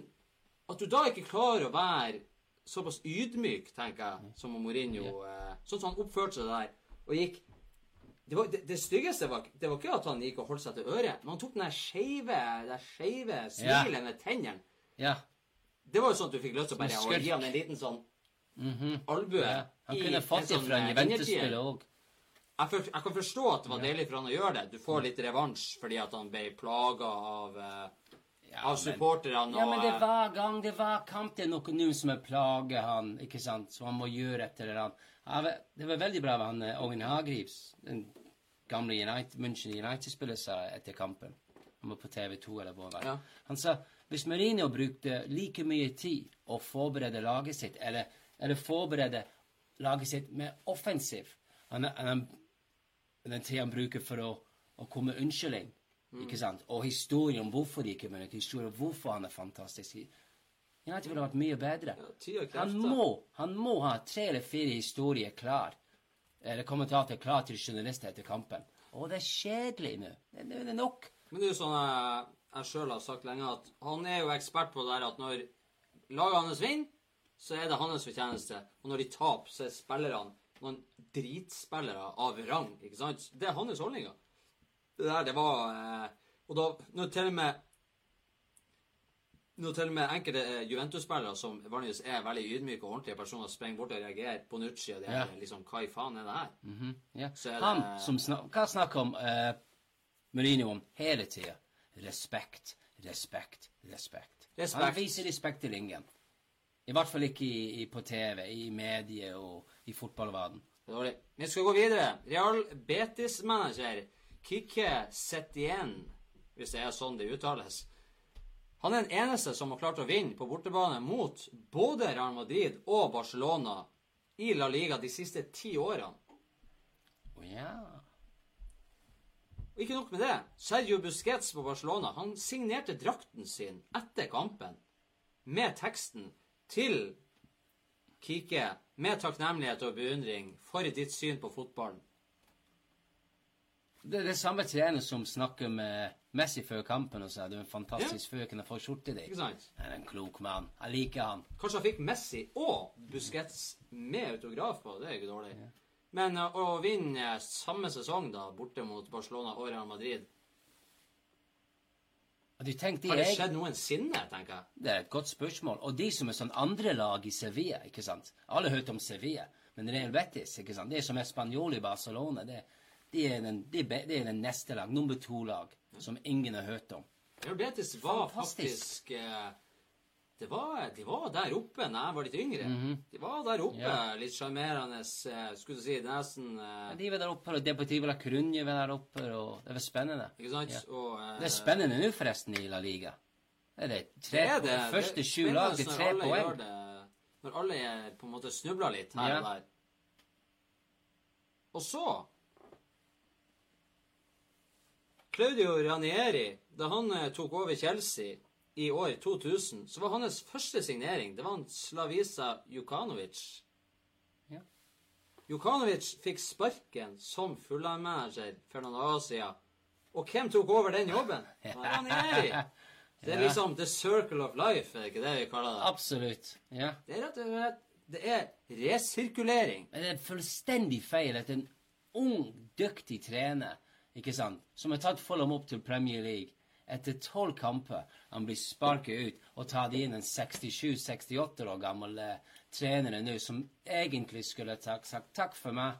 at du da ikke klarer å være såpass ydmyk, tenker jeg, som Mourinho eh, Sånn som han oppførte seg der og gikk Det, var, det, det styggeste var, det var ikke at han gikk og holdt seg til øret, men han tok den skeive smilet med tennene. Ja. Det var jo sånn at du fikk lyst til å bare å gi han en liten sånn albue. ja. Han kunne fått det sånn, fra en eh, òg. Jeg, for, jeg kan forstå at det var deilig for han å gjøre det. Du får litt revansj fordi at han ble plaga av, eh, av supporterne. Ja, men det og, eh, gang det var kamp, det er noe nå som er plager han, ikke sant, som han må gjøre et eller annet. Det var veldig bra hva han eh, Ågen Hagrivs, den gamle United, München United-spiller, sa etter kampen. Han var på TV2 eller hvor. Ja. Han sa hvis Mourinho brukte like mye tid å forberede laget sitt, eller, eller forberede laget sitt med offensiv den tida han bruker for å, å komme unnskyldning, ikke sant, og historien om hvorfor de ikke vunnet, historien om hvorfor han er fantastisk United ville vært mye bedre. Ja, Han må, han må ha tre eller fire historier klar, eller kommentater klar til journalister etter kampen. Og det er kjedelig nå. Det, det er nok. Men det er jo sånn jeg, jeg sjøl har sagt lenge, at han er jo ekspert på det der at når laget hans vinner, så er det hans fortjeneste. Og når de taper, så er spillerne noen dritspillere av rang. ikke sant? Det er hans holdninger. Det der, det var eh, Og da når til og med når til og med enkelte eh, Juventus-spillere som vanligvis er veldig ydmyke og ordentlige personer, sprenger bort og reagerer på Nucci og det Ja. liksom, hva i faen er det her? Mhm, ja. Så er Han det- som snak, Hva snakker om uh, Mourinho om hele tida? Respekt, respekt, respekt. Respekt. Han viser respekt til ingen. I hvert fall ikke i, i, på TV, i medier og i fotballverden. Dårlig. Vi skal gå videre. Real Betis-manager Kike Setien, hvis det er sånn det uttales. Han er den eneste som har klart å vinne på bortebane mot både Real Madrid og Barcelona i La Liga de siste ti årene. Oh, yeah. Og ikke nok med det. Sergio Busquets på Barcelona han signerte drakten sin etter kampen med teksten til Kike med takknemlighet og beundring for ditt syn på fotballen. Det er det samme trener som snakker med Messi før kampen og sier du er en fantastisk fyr, kan jeg få skjorte di? Ikke sant? Han er en klok mann. Jeg liker han. Kanskje han fikk Messi og Busquets med autograf på. Det er ikke dårlig. Men uh, å vinne samme sesong da, borte mot Barcelona og Real Madrid Har det skjedd noensinne, tenker jeg. Det er et godt spørsmål. Og de som er sånn andre lag i Sevilla, ikke sant? Alle har hørt om Sevilla. Men Real Betis, ikke sant? det er som Español i Barcelona. Det, er det, er be- det er den neste lag, nummer to-lag, som ingen har hørt om. Real Betis var Fantastisk. faktisk eh, det var, De var der oppe da jeg var litt yngre. De var der oppe. Ja. litt sjarmerende. eh, Skulle du si nesten eh, Ja, de var der oppe, og Deportivo la Crunje var der oppe, og det var spennende. Ikke sant? Ja. Og, uh, Det er spennende nå, forresten, i La Liga. Det er det tre det er det. på, første Det sju lag til tre poeng. Når alle på en måte snubler litt her Ja. og der. Og så Claudio Ranieri, da han eh, tok over Chelsea i år 2000, så var hans første signering det var en Slavisa Jukanovic. Ja. Jukanovic fikk sparken som Fulham-manager for noen år siden. Og hvem tok over den jobben? Det var Ranieri. Det er liksom the circle of life, er det ikke det vi kaller det? Absolutt. Ja. Det er rett og slett Det er resirkulering. Men det er fullstendig feil at en ung, dyktig trener ikke sant, som har tatt Fulham opp til Premier League etter tolv kamper, han blir sparket ut og tatt inn en 67-68 år gammel eh, trener nå som egentlig skulle tak- sagt takk for meg.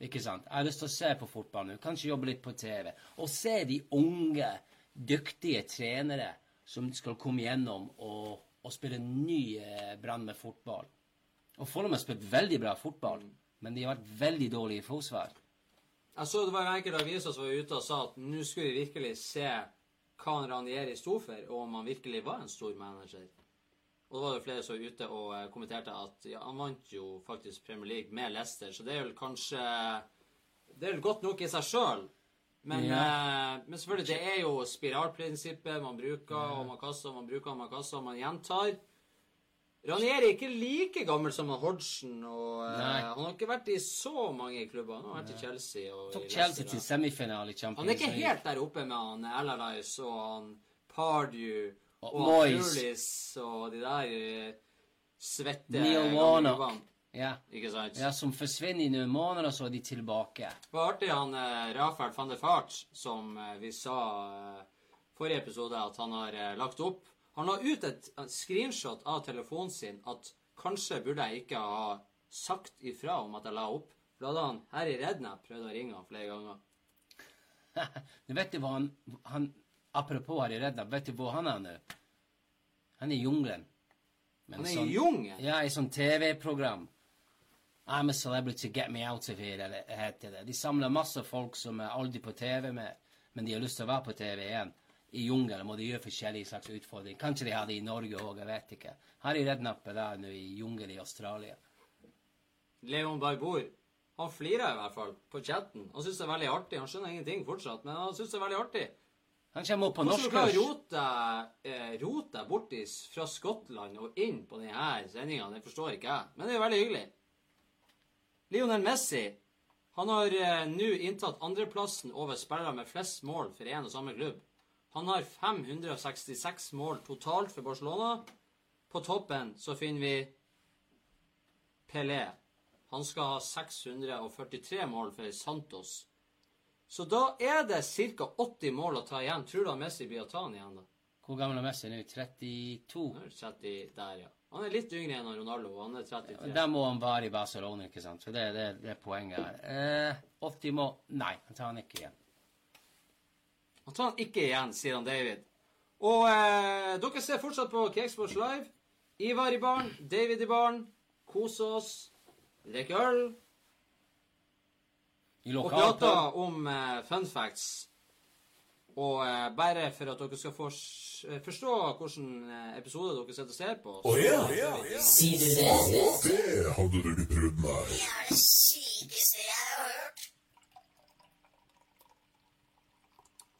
Ikke sant? Jeg har lyst til å se på fotball nå, kanskje jobbe litt på TV. Og se de unge, dyktige trenere som skal komme gjennom og, og spille ny eh, brann med fotball. Og Fulham har spilt veldig bra fotball, men de har vært veldig dårlige i forsvar. Jeg så det var en enkelte aviser som var ute og sa at nå skulle vi virkelig se hva han Ranieri sto for, og om han virkelig var en stor manager. Og da var det flere som var ute og eh, kommenterte at ja, han vant jo faktisk Premier League med Leicester, så det er vel kanskje Det er vel godt nok i seg sjøl. Men, eh, men selvfølgelig, det er jo spiralprinsippet man bruker, og man kaster og man bruker og man kaster og man gjentar. Ranieri er ikke like gammel som Hodgson, og eh, han har ikke vært i så mange klubber. Han har vært i Chelsea og Tok i Chelsea til semifinale i Champions Han er ikke helt der oppe med han Allardyce og han Pardew Og og, Moyes. Pulis og de der eh, svette Neil gamle Warnock. Ja. Ikke sant? ja, som forsvinner i noen måneder, og så er de tilbake. Det var artig han eh, Rafael van der Fart, som eh, vi sa forrige episode at han har lagt opp. Han la ut et, screenshot av telefonen sin at kanskje burde jeg ikke ha sagt ifra om at jeg la opp. For da hadde han her i Rednap prøvd å ringe han flere ganger. Du vet du hva han, han Apropos i Rednap, vet du hvor han er nå? Han er i jungelen. Han er sånn- i jungelen. Ja, i sånn TV-program. I'm a celebrity, get me out of here, eller heter det. De samler masse folk som er aldri på TV med, men de har lyst til å være på TV igjen. I jungelen må de gjøre forskjellige slags utfordringer. Kanskje de har det i Norge òg, jeg vet ikke. Harry Redknapp er der nå i jungelen i Australia. Leon Barbour. Han flirer i hvert fall på chatten. Han syns det er veldig artig. Han skjønner ingenting fortsatt, men han syns det er veldig artig. Han kommer opp på Hvordan du klarer å rote deg bort fra Skottland og inn på denne sendinga, det forstår ikke jeg. Men det er jo veldig hyggelig. Lionel Messi han har eh, nå inntatt andreplassen over spillere med flest mål for én og samme klubb. Han har 566 mål totalt for Barcelona. På toppen så finner vi Pelé. Han skal ha 643 mål for Santos. Så da er det ca. 80 mål å ta igjen. Tror du han Messi blir å ta han igjen, da? Hvor gammel er Messi nå? 32? Nå er 30 der, ja. Han er litt yngre enn Ronaldo. Han er 33. Der må han være i Barcelona, ikke sant? For det, det, det er poenget her. Eh, 80 mål Nei, han tar han ikke igjen. Han tar han ikke igjen, sier han David. Og eh, dere ser fortsatt på Cakesports Live. Ivar i baren, David i baren. Kose oss. Drikke øl. I Og prate om eh, fun facts. Og eh, bare for at dere skal for, forstå hvilken eh, episode dere sitter og ser på. Å ja, Sier du det? det hadde du ikke trodd, nei. Det er det sykeste jeg har hørt.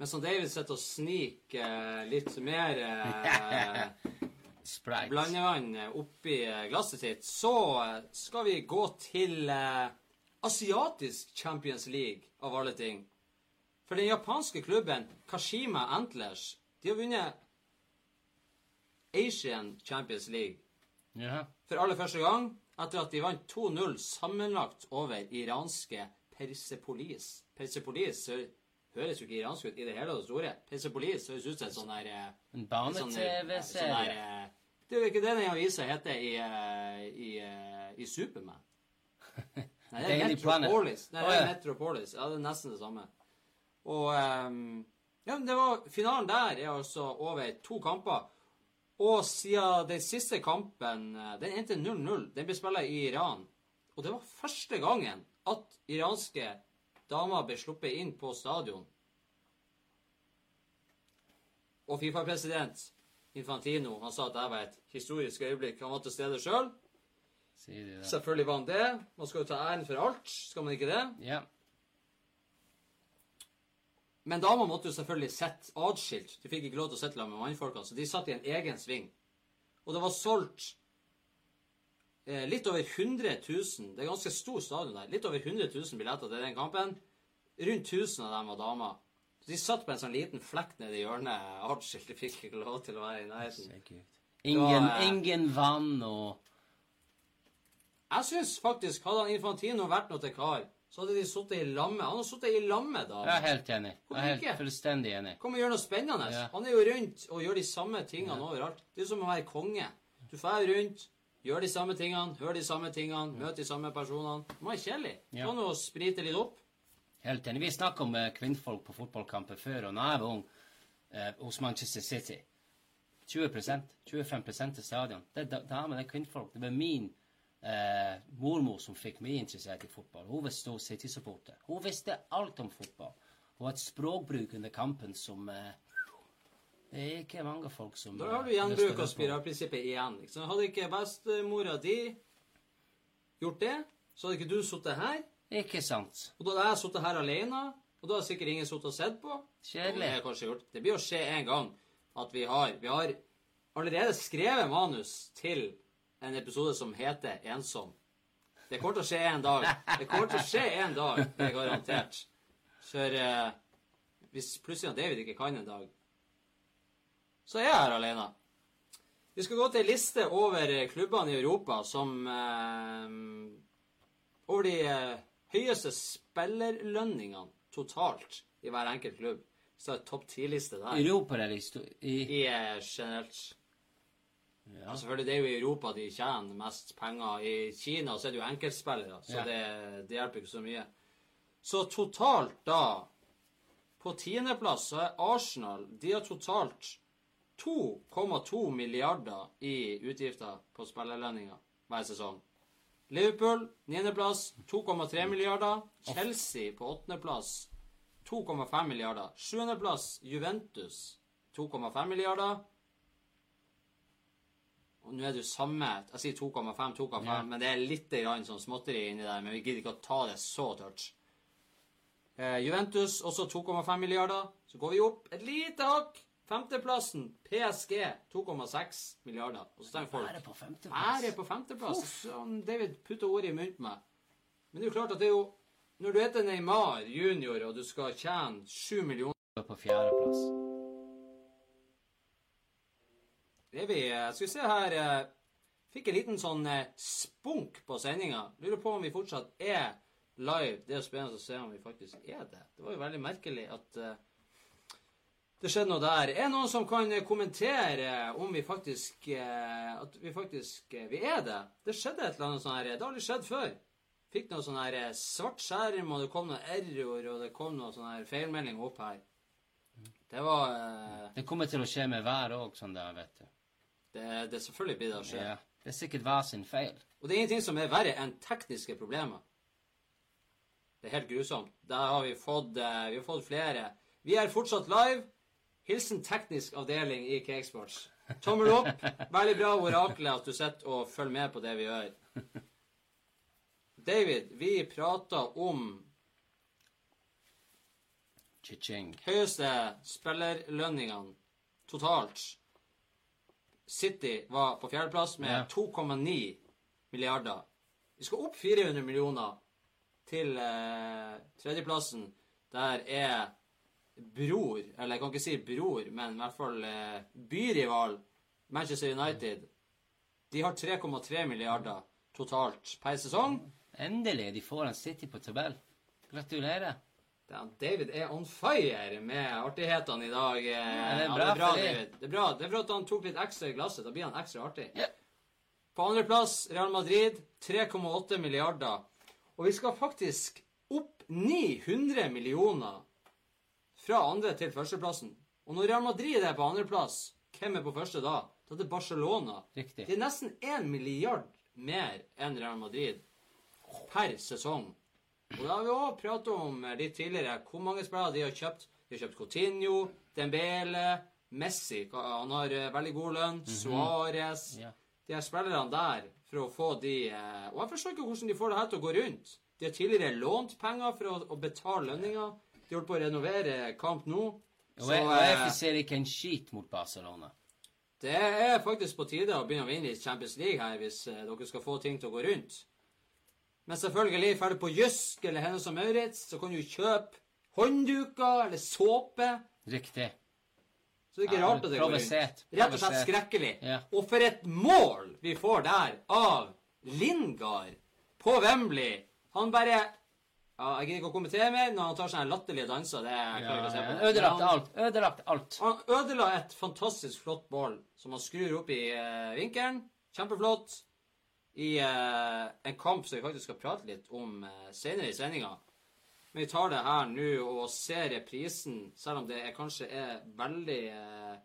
Mens som David sitter og sniker eh, litt mer eh, blandevann oppi eh, glasset sitt, så eh, skal vi gå til eh, asiatisk Champions League, av alle ting. For den japanske klubben Kashima Antlers de har vunnet Asian Champions League yeah. for aller første gang etter at de vant 2-0 sammenlagt over iranske Persepolis. Persepolis høres jo ikke iransk ut i det hele og store. Persepolis høres ut som en sånn der eh, En sånn, eh, sånn barne-TV-serie. eh, Det er jo ikke det den avisa heter i, i, i Supermann. Nei, det er Metropolis. Nei, det er. Metropolis. Ja, det er nesten det samme. Og um, Ja, men det var Finalen der er altså over to kamper. Og siden den siste kampen Den endte 0-0. Den ble spilt i Iran. Og det var første gangen at iranske damer ble sluppet inn på stadion. Og Fifa-president Infantino han sa at det var et historisk øyeblikk. Han var til stede sjøl. Selv. Selvfølgelig var han det. Man skal jo ta æren for alt, skal man ikke det? Ja. Men dama måtte jo selvfølgelig sitte atskilt. De fikk ikke lov til å sitte sammen med mannfolka, så de satt i en egen sving. Og det var solgt litt over 100 000 Det er ganske stor stadion der. Litt over 100 000 billetter til den kampen. Rundt 1000 av dem var damer. Så de satt på en sånn liten flekk nede i hjørnet atskilt. De fikk ikke lov til å være i nærheten. Ingen, Da, eh, ingen vann og Jeg syns faktisk, hadde han Infantino vært noe til kar, så hadde de sittet i lamme. Han har sittet i lamme, da. Jeg er helt enig. Jeg er helt fullstendig enig. Kom og gjør noe spennende. Ja. Han er jo rundt og gjør de samme tingene overalt. Det er som å være konge. Du drar rundt, gjør de samme tingene, hør de samme tingene, møt de samme personene. Det må være kjedelig. Ja. Kan jo sprite litt opp. Helt enig. Vi snakka om eh, kvinnfolk på fotballkamper før, og da jeg var ung eh, hos Manchester City 20% 25% til stadion. Det er da- damer, det er kvinnfolk. Det var min eh, mormor som fikk meg interessert i fotball. Hun var stor City-supporter. Hun visste alt om fotball. Hun hadde et språkbruk under kampen som eh, Det er ikke mange folk som Da har du eh, gjenbruk å av spiralprinsippet igjen. Liksom. Hadde ikke bestemora di gjort det, så hadde ikke du sittet her. Ikke sant? Og da hadde jeg sittet her alene, og da hadde sikkert ingen sittet og sett på. Kjedelig. Det blir å skje en gang at vi har Vi har allerede skrevet manus til en episode som heter Ensom. Det kommer til å skje en dag. Det kommer til å skje en dag, det er garantert. For eh, hvis plutselig David ikke kan en dag, så er jeg her alene. Vi skal gå til en liste over klubbene i Europa som eh, Over de eh, høyeste spillerlønningene totalt i hver enkelt klubb. Så er det topp ti-liste der. Europa eller i, sto- i I eh, generelt. ja. Altså, selvfølgelig, det er jo i Europa de tjener mest penger. I Kina så er det jo enkeltspillere, så Ja. det, det hjelper ikke så mye. Så totalt da På tiendeplass så er Arsenal De har totalt 2,2 milliarder i utgifter på spillerlønninger hver sesong. Liverpool niendeplass 2,3 milliarder. Chelsea på åttendeplass 2,5 milliarder. Sjuendeplass Juventus 2,5 milliarder. Og nå er det jo samme Jeg sier 2,5, 2,5, Ja. men det er litt grann sånn småtteri inni der. Men vi gidder ikke å ta det så tørt. Eh, Juventus også 2,5 milliarder. Så går vi opp et lite hakk. Femteplassen PSG 2,6 milliarder. Og så tenker folk Bare på femteplass. Ære på femteplass. Sånn, David putter ordet i munnen på meg. Men det er jo klart at det er jo Når du heter Neymar junior, og du skal tjene 7 millioner På fjerdeplass. Det vi Skal vi se her eh, Fikk en liten sånn eh, spunk på sendinga. Lurer på om vi fortsatt er live. Det er spennende å se om vi faktisk er det. Det var jo veldig merkelig at eh, det skjedde noe der. Er det noen som kan eh, kommentere om vi faktisk eh, At vi faktisk eh, Vi er det? Det skjedde et eller annet sånt her Det har aldri skjedd før. Fikk noe sånn her svart skjerm, og det kom noe error, og det kom noe sånn her feilmelding opp her. Det var Det kommer til å skje med været òg, sånn der, vet du. det, det selvfølgelig blir det å skje. Ja. Det er sikkert hver sin feil. Og det er ingenting som er verre enn tekniske problemer. Det er helt grusomt. Der har vi fått, vi har fått flere. Vi er fortsatt live. Hilsen teknisk avdeling i Cakesports. Tommel opp. Veldig bra, oraklet, at du sitter og følger med på det vi gjør. David, vi prater om høyeste spillerlønningene totalt. City var på fjerdeplass med Ja. 2,9 milliarder. Vi skal opp 400 millioner til eh, tredjeplassen. Der er bror, eller jeg kan ikke si bror, men i hvert fall eh, byrival Manchester United. De har 3,3 milliarder totalt per sesong. Endelig de får en City på tabell. Gratulerer. Det er- David er on fire med artighetene i dag. eh. Ja, det er Ja, bra er bra, David. Det er bra. Det er for at han tok litt ekstra i glasset. Da blir han ekstra artig. Yeah. På andreplass Real Madrid 3,8 milliarder. Og vi skal faktisk opp 900 millioner fra andre til førsteplassen. Og når Real Madrid er på andreplass, hvem er på første da? Da er det Barcelona. Riktig. Det er nesten 1 milliard mer enn Real Madrid per sesong. Og da har vi òg pratet om eh, litt tidligere hvor mange spillere de har kjøpt. De har kjøpt Coutinho, Dembele, Messi Han har eh, veldig god lønn. Suárez Ja. De her spillerne der for å få de eh, Og jeg forstår ikke hvordan de får det her til å gå rundt. De har tidligere lånt penger for å, å betale lønninger. De holdt på å renovere Camp Nou. Og jeg, og eh, ser ikke en skit mot Barcelona. det er faktisk på tide å begynne å vinne i Champions League her hvis eh, dere skal få ting til å gå rundt. Men selvfølgelig, drar du på Jysk eller Hennes og Maurits, så kan du kjøpe håndduker eller såpe. Riktig. Så det er ikke rart at det går rundt. Rett og slett skrekkelig. Ja. Og for et mål vi får der av Lingard på Wembley. Han bare ja, Jeg gidder ikke å kommentere mer når han tar sånne latterlige danser. Det klarer jeg ikke å se på. Ødelagt alt. Ødelagt alt. Han ødela et fantastisk flott bål som han skrur opp i eh, vinkelen. Kjempeflott. I eh, en kamp som vi faktisk skal prate litt om uh, senere i sendinga. Men vi tar det her nå og ser reprisen, selv om det er, kanskje er veldig eh,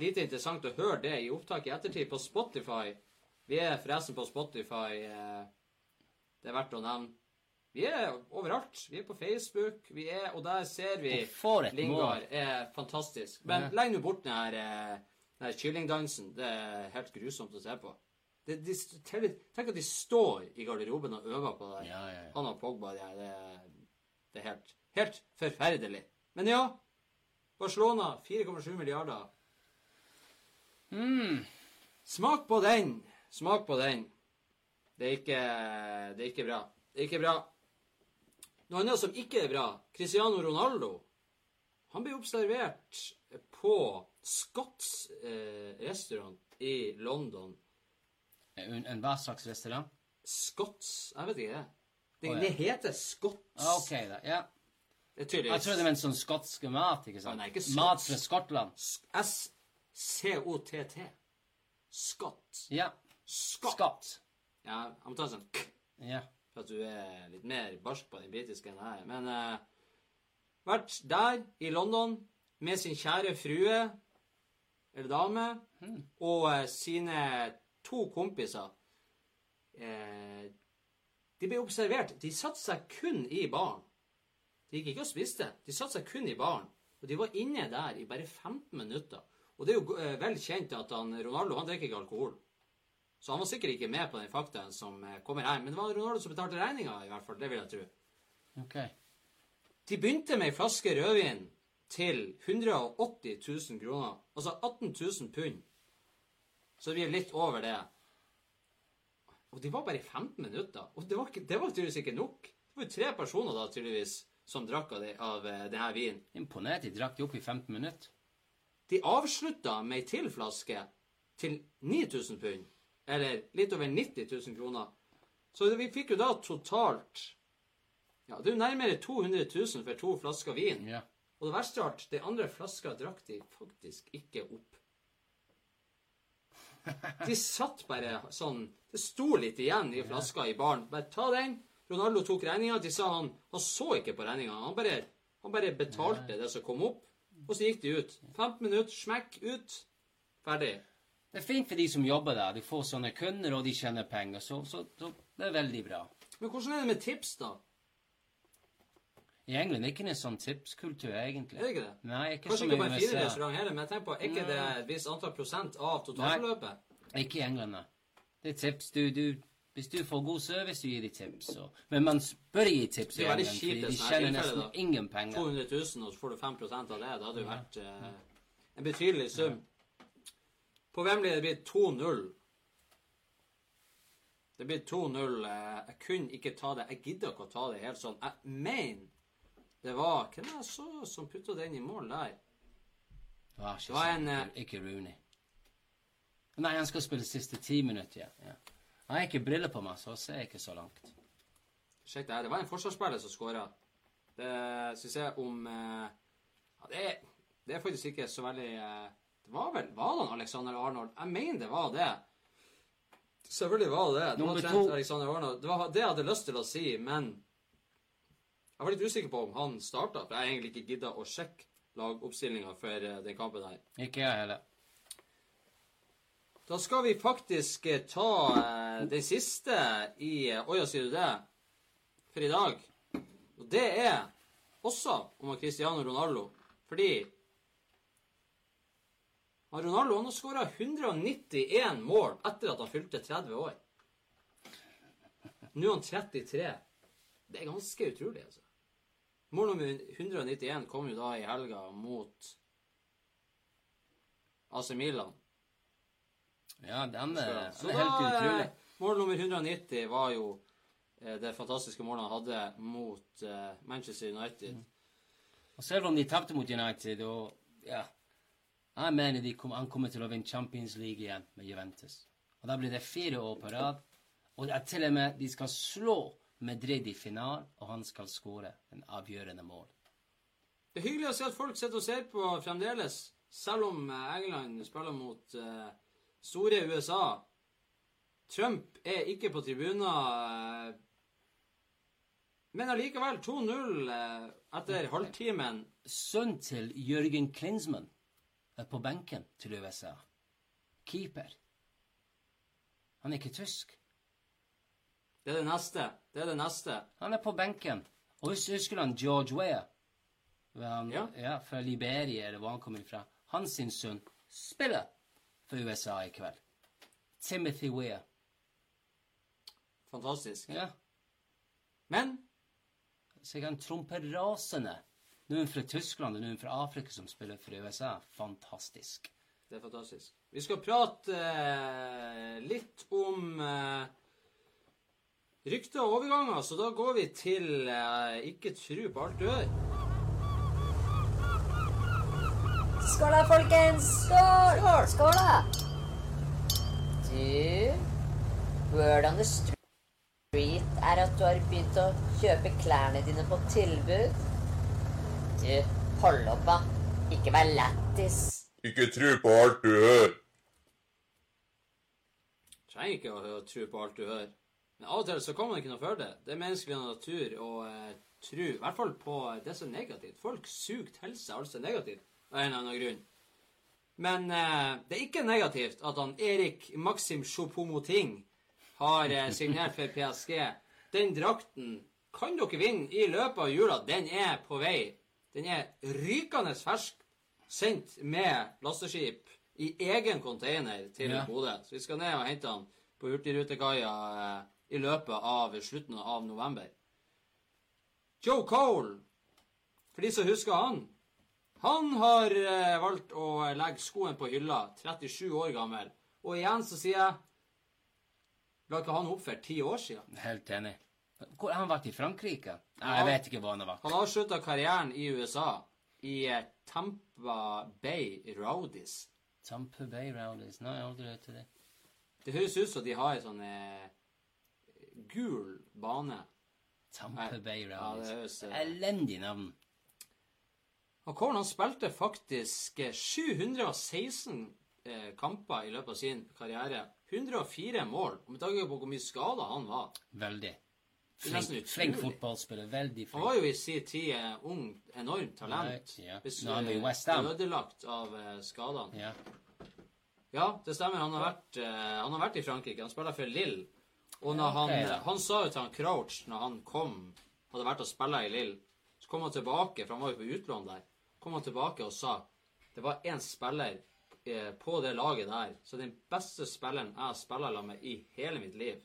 lite interessant å høre det i opptak i ettertid på Spotify. Vi er forresten på Spotify. Eh, det er verdt å nevne. Vi er overalt. Vi er på Facebook, vi er, og der ser vi Lingard er fantastisk. Men Ja. legg nå bort den her, eh, den her kyllingdansen. Det er helt grusomt å se på. Det, de, tenk at de står i garderoben og øver på det. Ja, ja. Han og Pogba det, er- det er helt, helt forferdelig. Men ja, Barcelona 4,7 milliarder. Mm. Smak på den. Smak på den. Det er ikke, det er ikke bra. Det er ikke bra. Noe annet som ikke er bra, Cristiano Ronaldo. Han ble observert på Scotts eh, restaurant i London. En, en hva slags restaurant? Scotts Jeg vet ikke det. Det, Å, ja. det heter Scotts. Ah, OK, da. Ja. Det Jeg trodde det var en sånn skotsk mat. ikke sant? Nei, ikke skotsk. mat fra Skottland. S-C-O-T-T. Scott. Ja. Scott. Skott. Ja, jeg må ta for at du er litt mer barsk på den britiske enn jeg er. Men eh, vært der i London med sin kjære frue, eller dame, og eh, sine to kompiser. Eh, de ble observert. De satte seg kun i baren. De gikk ikke og spiste. De satte seg kun i baren. Og de var inne der i bare 15 minutter. Og det er jo eh, vel kjent at han, Ronaldo han drikker ikke alkohol. Så han var sikkert ikke med på den faktaen som eh, kommer her. Men det var Ronaldo som betalte regninga, i hvert fall. Det vil jeg tro. OK. De begynte med ei flaske rødvin til 180 000 kroner. Altså 18 000 pund. Så vi er litt over det. Og de var bare i 15 minutter. Og det var, ikke, det var tydeligvis ikke nok. Det var jo tre personer da tydeligvis som drakk av, det, av eh, denne vinen. Imponert. De drakk det opp i 15 minutter. De avslutta med ei til flaske til 9000 pund. Eller litt over 90 000 kroner. Så vi fikk jo da totalt Ja, det er jo nærmere 200 000 for to flasker vin. Ja. Og det verste av alt, de andre flaska drakk de faktisk ikke opp. De satt bare sånn Det sto litt igjen i flaska i baren. Bare ta den. Ronaldo tok regninga. De sa han Han så ikke på regninga. Han han bare betalte det som kom opp. Og så gikk de ut. 15 minutter, smekk, ut. Ferdig. Det er fint for de som jobber der. De får sånne kunder, og de tjener penger. Så, så, så det er veldig bra. Men hvordan er det med tips, da? I England er det ikke en sånn tipskultur, egentlig. Er det ikke det? Nei, ikke Kanskje ikke på en finere restaurant heller, men jeg tenker på, er ikke det et visst antall prosent av totalbeløpet? Ikke i England, nei. Det er tips. Du, du, hvis du får god service, så gir de tips. Og, men man bør gi tips i England, fordi de tjener nesten da. ingen penger. 200 000, og så får du 5% av det. Det hadde jo vært eh, en betydelig sum. På Wembley det blir 2-0. Det blir 2-0. eh, Jeg kunne ikke ta det. Jeg gidder ikke å ta det helt sånn. Jeg mener det var Hvem jeg så som putta den i mål der? Det var ikke, Det var en, sånn. ikke Rooney. Nei, han skal spille siste ti minutter, igjen. ja. Jeg har ikke briller på meg, så ser jeg ikke så langt. Sjekk det her. Det var en forsvarsspiller som skåra. Det skal vi se om eh, ja, det, er, det er faktisk ikke så veldig eh, Det var vel Var det han Alexander Arnold? Jeg mener det var det. Selvfølgelig var det det. Det var trent to. Alexander Arnold. Det var det jeg hadde lyst til å si, men jeg var litt usikker på om han starta, for jeg har egentlig ikke gidda å sjekke lagoppstillinga for eh, den kampen her. Ikke jeg heller. Da skal vi faktisk eh, ta eh, det siste i eh, Å ja, sier du det? For i dag. Og det er også om Cristiano Ronaldo. Fordi Ronaldo han har skåra 191 mål etter at han fylte 30 år. Nå er han 33. Det er ganske utrolig, altså. Mål nummer 191 kom jo da i helga mot AC Milan. Ja, den er, Så den er helt da, utrolig. eh, Mål nummer 190 var jo eh, det fantastiske målet han hadde mot eh, Manchester United. Og selv om de tapte mot United, og ja Jeg mener de kom, han kommer til å vinne Champions League igjen med Juventus. Og da blir det fire år på rad. Og det er til og med de skal slå Madrid i finalen, og han skal skåre en avgjørende mål. Det er hyggelig å se at folk sitter og ser på fremdeles, selv om eh, England spiller mot uh, store USA. Trump er ikke på tribuner. eh, Men allikevel 2-0 eh, etter halvtimen. Sønnen til Jørgen Klinsmann på benken til USA. Keeper. Han er ikke tysk. Det er det neste. Det er det neste. Han er på benken. Og husker han George Weah? Ja. ja. Fra Liberia, eller hvor han kommer fra. Hans sin sønn spiller for USA i kveld. Timothy Weah. Fantastisk. Ja. Men Så jeg kan trompe rasende. Noen fra Tyskland og noen fra Afrika som spiller for USA. Fantastisk. Det er fantastisk. Vi skal prate eh, litt om eh, rykter og overganger, så da går vi til eh, Ikke tru på alt du hører. Skål da, folkens! Skål! Skål da! Du, word on the street er at du har begynt å kjøpe klærne dine på tilbud. Du, hold opp da. Ikke vær lættis. Ikke tro på alt du hører. Trenger ikke å tro på alt du hører. Men av og til så kan man ikke noe for det. Det er menneskelig natur å eh, tro, i hvert fall på det som er negativt. Folk suger til seg alt som er negativt, av en eller annen grunn. Men eh, det er ikke negativt at han Erik Maxim Chopomoting har eh, signert for PSG. Den drakten kan dere vinne i løpet av jula. Den er på vei. Den er rykende fersk, sendt med lasteskip i egen container til Ja. Bodø. Så vi skal ned og hente den på Hurtigrutekaia eh, i løpet av slutten av november. Joe Cole, for de som husker han, han har eh, valgt å legge skoen på hylla, 37 år gammel. Og igjen så sier jeg La ikke han for ti år siden? Helt enig. Hvor har han vært i Frankrike? Nei, jeg vet ikke hvor han har vært. Han avslutta karrieren i USA, i eh, Tampa Bay Rowdies. Tampa Bay Rowdies. Nei, jeg har aldri hørt det. Det høres ut som de har en sånn eh, gul bane. Tampa. Bay Ja, Rowdies. høres eh, Elendig navn. Og Korn han spilte faktisk eh, 716 eh, kamper i løpet av sin karriere. 104 mål. Med tanke på hvor mye skada han var. Veldig. Flink, flink fotballspiller. Veldig flink. Han var jo i sin tid eh, ung, enormt talent. Nei, ja. Nå er han i. Ødelagt av eh, skadene. Ja. Ja, det stemmer. Han har vært, eh, han har vært i Frankrike. Han spiller for Lille. Og når han, okay, han sa jo til han Crouch når han kom, hadde vært og spilla i Lille, så kom han tilbake, for han var jo på utlån der, kom han tilbake og sa det var én spiller eh, på det laget der, så den beste spilleren jeg har spilla med i hele mitt liv.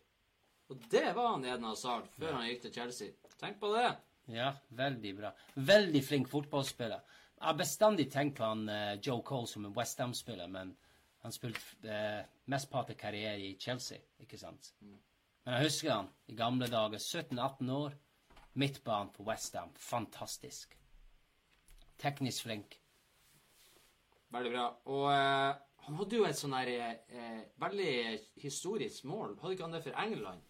Og det var han Eden Hazard før han gikk til Chelsea. Tenk på det. ja, veldig bra. Veldig flink fotballspiller. Jeg har bestandig tenkt på han uh, Joe Cole som en West Ham-spiller, men han spilte uh, mesteparten av karriere i Chelsea, ikke sant? Men jeg husker han i gamle dager. 17-18 år. Midtbanen på West Ham. Fantastisk. Teknisk flink. Veldig bra. Og eh, han hadde jo et sånn her eh, veldig historisk mål. Hadde ikke han det for England?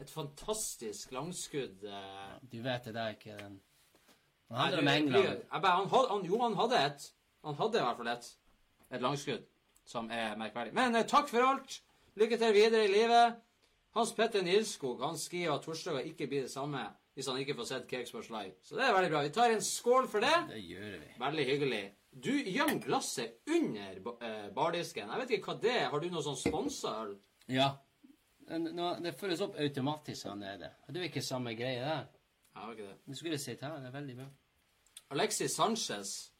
Et fantastisk langskudd. Eh, Du vet det, der er ikke den Han handler om England. Han, han, jo, han hadde et. Han hadde i hvert fall et. Et langskudd som er merkverdig. Men eh, takk for alt. Lykke til videre i livet. Hans Petter Nilskog han skriver at torsdager ikke blir det samme hvis han ikke får sett Cakesports live. Så det er veldig bra. Vi tar en skål for det. Det gjør vi. Veldig hyggelig. Du gjemmer glasset under eh, bardisken. Jeg vet ikke hva det er. Har du noe sånn sponsa øl? Ja. Det føles opp automatisk sånn er det. Det er ikke samme greie der. Jeg har ikke det. Det skulle sett her, det er veldig bra. Alexis Sanchez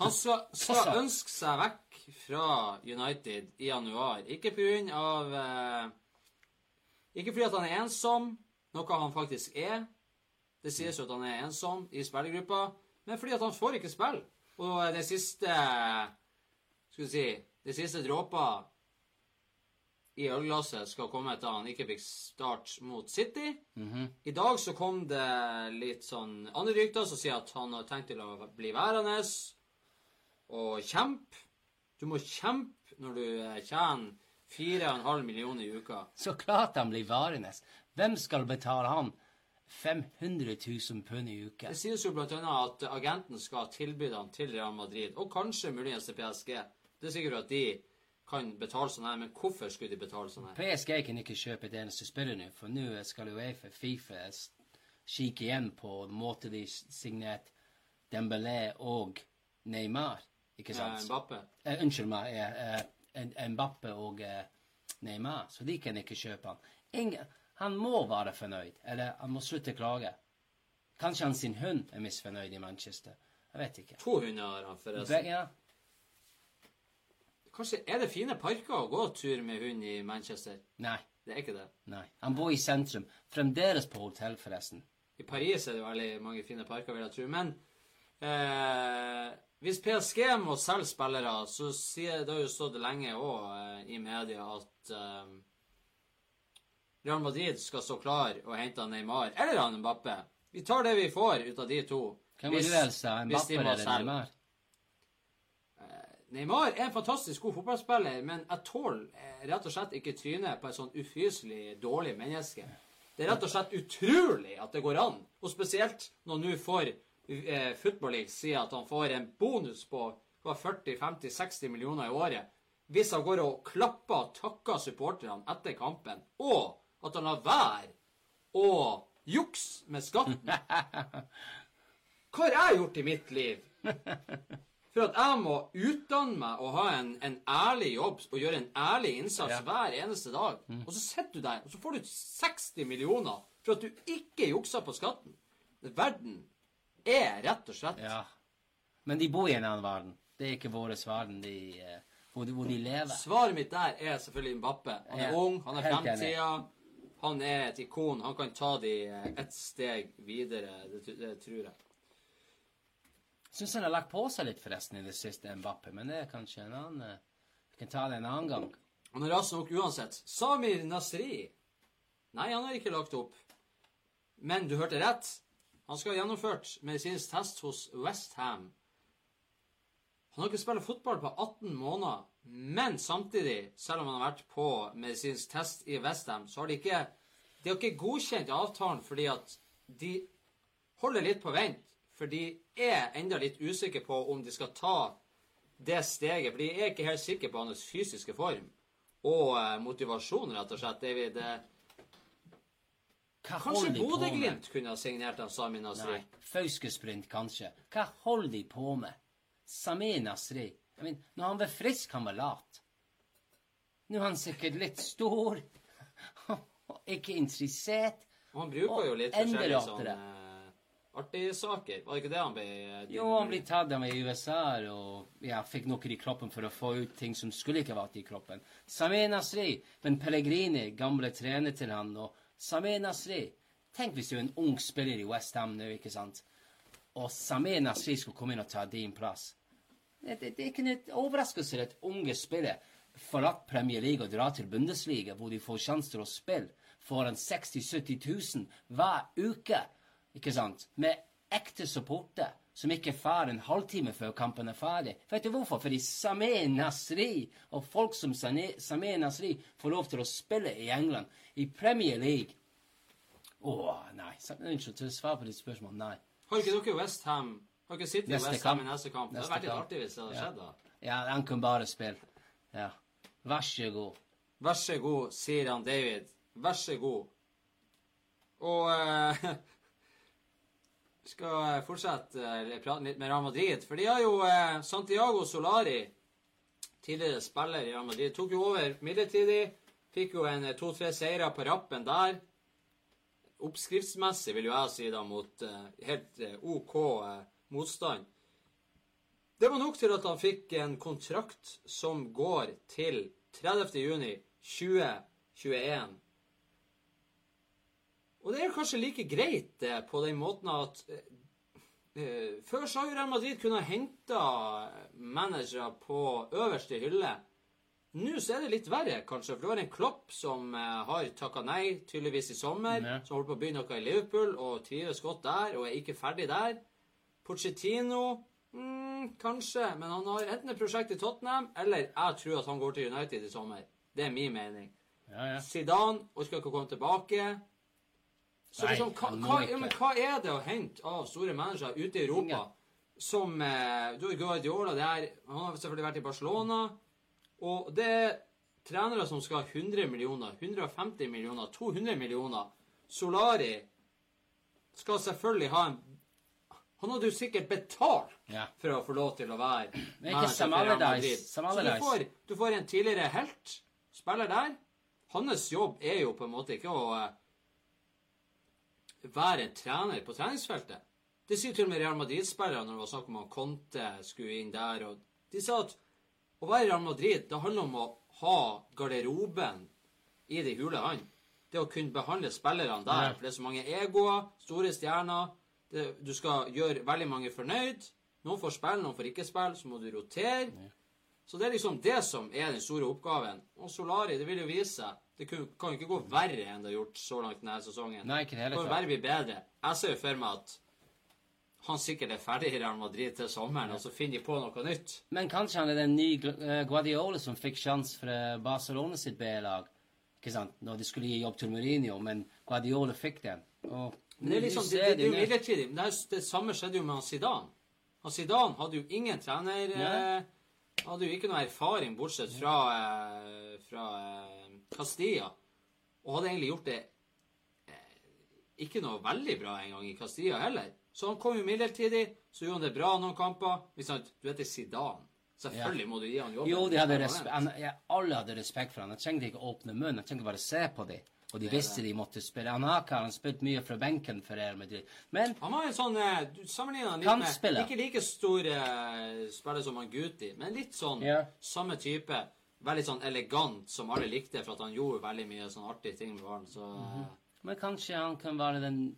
Han skal, skal ønske seg vekk fra United i januar. Ikke på av eh, Ikke fordi at han er ensom, noe han faktisk er. Det sies jo at han er ensom i spillergruppa, men fordi at han får ikke spille. Og det siste Skal vi si Det siste dråpa i ølglasset skal komme etter han ikke fikk start mot City. I dag så kom det litt sånn andre rykter som sier at han har tenkt til å bli værende og kjempe. Du må kjempe når du eh, tjener 4,5 millioner i uka. Så klart han blir værende. Hvem skal betale han 500 000 pund i uka? Det sies jo blant annet at agenten skal tilby han til Real Madrid, og kanskje muligens til PSG. Det er sikkert at de kan betale sånn her, men hvorfor skulle de betale sånn her? PSG kan ikke kjøpe et eneste spiller nå, for nå skal Uefa Fifa kikke igjen på måten de signerte Dembélé og Neymar. Ikke sant? sant? Mbappe. Eh, unnskyld meg. Eh, eh, Mbappe og Neymar. Så de kan ikke kjøpe han. Ingen, han må være fornøyd, eller han må slutte å klage. Kanskje han sin hund er misfornøyd i Manchester. Jeg vet ikke. To hunder har han, forresten. ja. Kanskje er det fine parker å gå tur med hund i Manchester? Nei. Det er ikke det. Nei. Han bor i sentrum. Fremdeles på hotell, forresten. I Paris er det veldig mange fine parker, vil jeg tro. Men eh, hvis PSG må selge spillere, så sier det har jo stått lenge òg eh, i media at eh, Real Madrid skal stå klar og hente Neymar eller han Mbappe. Vi tar det vi får ut av de to. Hvem vil du helst ha? Mbappe eller. Neymar? Neymar er en fantastisk god fotballspiller, men jeg tåler eh, rett og slett ikke trynet på et sånn ufyselig dårlig menneske. Det er rett og slett utrolig at det går an, og spesielt når nå får eh, Football League si at han får en bonus på 40-50-60 millioner i året hvis han går og klapper og takker supporterne etter kampen, og at han lar være å jukse med skatten. Hva har jeg gjort i mitt liv? For at jeg må utdanne meg og ha en, en ærlig jobb og gjøre en ærlig innsats Ja. hver eneste dag. Mm. Og så sitter du der, og så får du 60 millioner for at du ikke juksa på skatten. Verden er rett og slett Ja. Men de bor i en annen verden. Det er ikke vår verden de, eh, hvor, de, hvor de lever. Svaret mitt der er selvfølgelig Mbappe. Han er Ja, ung, han er fremtida. Han er et ikon. Han kan ta de et steg videre. Det, det tror jeg. Syns han har lagt på seg litt, forresten, i det siste, Mbappé, Men det er kanskje en annen eh, Vi kan ta det en annen gang. Han er rask nok uansett. Samir Nasri Nei, han har ikke lagt opp. Men du hørte rett. Han skal ha gjennomført medisinsk test hos Westham. Han har ikke spilt fotball på 18 måneder, men samtidig, selv om han har vært på medisinsk test i Westham, så har de ikke De har ikke godkjent avtalen fordi at de holder litt på vent. For de er enda litt usikre på om de skal ta det steget. For de er ikke helt sikre på hans fysiske form og eh, motivasjon, rett og slett. David, eh, Hva kanskje? Bodø-Glimt kunne ha signert han Sami Nasri? Nei. Fauskesprint, kanskje. Hva holder de på med? Samir Nasri. Jeg mener, når han var frisk, han var lat. Nå er han sikkert litt stor. og ikke interessert. Og han bruker jo litt forskjellig enda forskjellige ratere. sånne eh, artige saker. Var det ikke det han ble din... Jo, han ble tatt av i USA og ja, fikk noe i kroppen for å få ut ting som skulle ikke vært i kroppen. Samir Nasri, men Pellegrini, gamle trener til han, og Samir Nasri Tenk hvis du er en ung spiller i West Ham nå, ikke sant, og Samir Nasri skulle komme inn og ta din plass. Det, det, det er ikke en overraskelse at unge spillere forlater Premier League og drar til Bundesliga, hvor de får sjanse til å spille foran 60 000-70 000 hver uke, ikke sant? Med ekte supporter som ikke får en halvtime før kampen er ferdig. Vet du hvorfor? Fordi Samir Nasri og folk som Sane- Nasri får lov til å spille i England, i Premier League. Å, nei. Så- Unnskyld, til å svare på ditt spørsmål, nei. Har ikke dere Westham Har ikke i Neste Westham i kamp. neste kamp? Det Neste hadde vært litt artig hvis det hadde Ja. skjedd, da. Ja, han kunne bare spille. Ja. Vær så god. Vær så god, sier han David. Vær så god. Og eh, skal fortsette praten prate litt med Real Madrid. For de har jo eh, Santiago Solari, tidligere spiller i Real Madrid, tok jo over midlertidig. Fikk jo en eh, to-tre seire på rappen der. Oppskriftsmessig vil jo jeg si da mot eh, helt eh, OK eh, motstand. Det var nok til at han fikk en kontrakt som går til 30. juni 2021. Og det er kanskje like greit det, på den måten at eh, eh, Før så har jo Real Madrid kunnet hente managere på øverste hylle. Nå så er det litt verre, kanskje, for du har en Klopp som uh, har takka nei tydeligvis i sommer. Ja. Som holder på å begynne noe i Liverpool og trives godt der og er ikke ferdig der. Pochettino mm, kanskje, men han har enten et prosjekt i Tottenham, eller jeg tror at han går til United i sommer. Det er min mening. Ja, ja. Zidane orker ikke å komme tilbake. Så Nei, liksom, hva, hva, ja, men hva er det å hente av store managere ute i Europa Ingen. som eh, Du har Guardiola der. Han har selvfølgelig vært i Barcelona. Og det er trenere som skal ha 100 millioner, 150 millioner, 200 millioner. Solari skal selvfølgelig ha en Han hadde jo sikkert betalt Ja. for å få lov til å være Men ikke manager Sam for Real Allardyce. Madrid. Så du får, du får en tidligere helt, spiller der. Hans jobb er jo på en måte ikke å eh, være en trener på treningsfeltet. Det sier til og med Real Madrid-spillere når det var snakk om at Conte skulle inn der. og De sa at å være i Real Madrid det handler om å ha garderoben i det hule han. Det å kunne behandle spillerne der. For det er så mange egoer, store stjerner. Det, du skal gjøre veldig mange fornøyd. Noen får spille, noen får ikke spille. Så må du rotere. Så det er liksom det som er den store oppgaven. Og Solari, det vil jo vise seg. Det kan jo ikke gå verre enn det har gjort så langt denne sesongen. Nei, ikke det hele Det kan jo bare bli bedre. Jeg ser jo for meg at han sikkert er ferdig i Real Madrid til sommeren, og så finner de på noe nytt. Men kanskje han er den nye eh, Guardiola som fikk sjanse fra Barcelona sitt B-lag. Ikke sant? Når de skulle gi jobb til Mourinho, men Guardiola fikk den. Og Men det er liksom, det, det, det er jo midlertidig. Men det, er, det samme skjedde jo med han Zidane. Han Zidane hadde jo ingen trener... ja. Eh, hadde jo ikke noe erfaring, bortsett fra, eh, fra eh, Castilla. Og hadde egentlig gjort det eh, ikke noe veldig bra en gang i Castilla heller. Så han kom jo midlertidig, så gjorde han det bra noen kamper. Du vet det er Zidane. Selvfølgelig må du gi han jobben. Jo, de hadde han, ja, alle hadde respekt for han. Jeg trengte ikke åpne munnen, jeg trengte bare se på dem. Og de Det visste de måtte spille. Han har ikke spilt mye fra benken for Real Madrid. Men Han var en sånn eh, Du sammenligner han litt med spille. Ikke like stor uh, spiller som han Guti, men litt sånn Ja. samme type. Veldig sånn elegant, som alle likte, for at han gjorde veldig mye sånn artige ting med barn. Så mm -hmm. Men kanskje han kan være den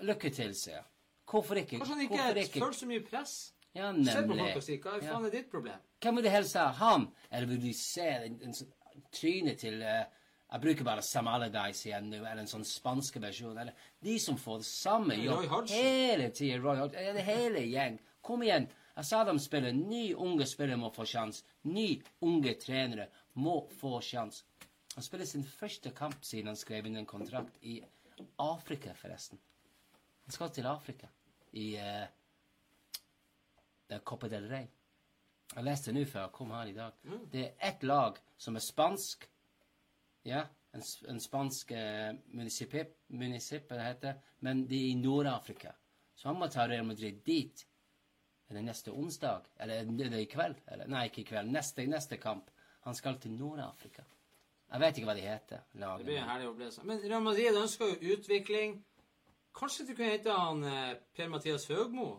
Lykke til, sier jeg. Hvorfor ikke? kanskje han ikke, ikke? føler så mye press. Ja, Se på nemlig. folk og si hva Ja. faen er ditt problem? Hvem vil du helst ha? Han? Eller vil du se en, en sånn trynet til uh, Jeg bruker bare Sam Allardyce igjen nå, eller en sånn spanske versjon. Eller de som får det samme jobb hele tida. Roy Hodgson. Ja, det hele gjeng. Kom igjen. Jeg sa de spiller. Ny unge spillere må få sjanse. Ny unge trenere må få sjanse. Han spiller sin første kamp siden han skrev inn en kontrakt i Afrika, forresten. Han skal til Afrika. I uh, Copa del Rey. Jeg leste nå før jeg kom her i dag. Det er ett lag som er spansk. Ja, en, en spansk eh, municipip, municip, det heter. Men de er i Nord-Afrika. Så han må ta Real Madrid dit. Er det neste onsdag? Eller er det i kveld? Eller, nei, ikke i kveld. Neste, neste kamp. Han skal til Nord-Afrika. Jeg vet ikke hva de heter. Det blir en herlig opplevelse. Men Real Madrid ønsker jo utvikling. Kanskje du kunne hete han eh, Per-Mathias Høgmo,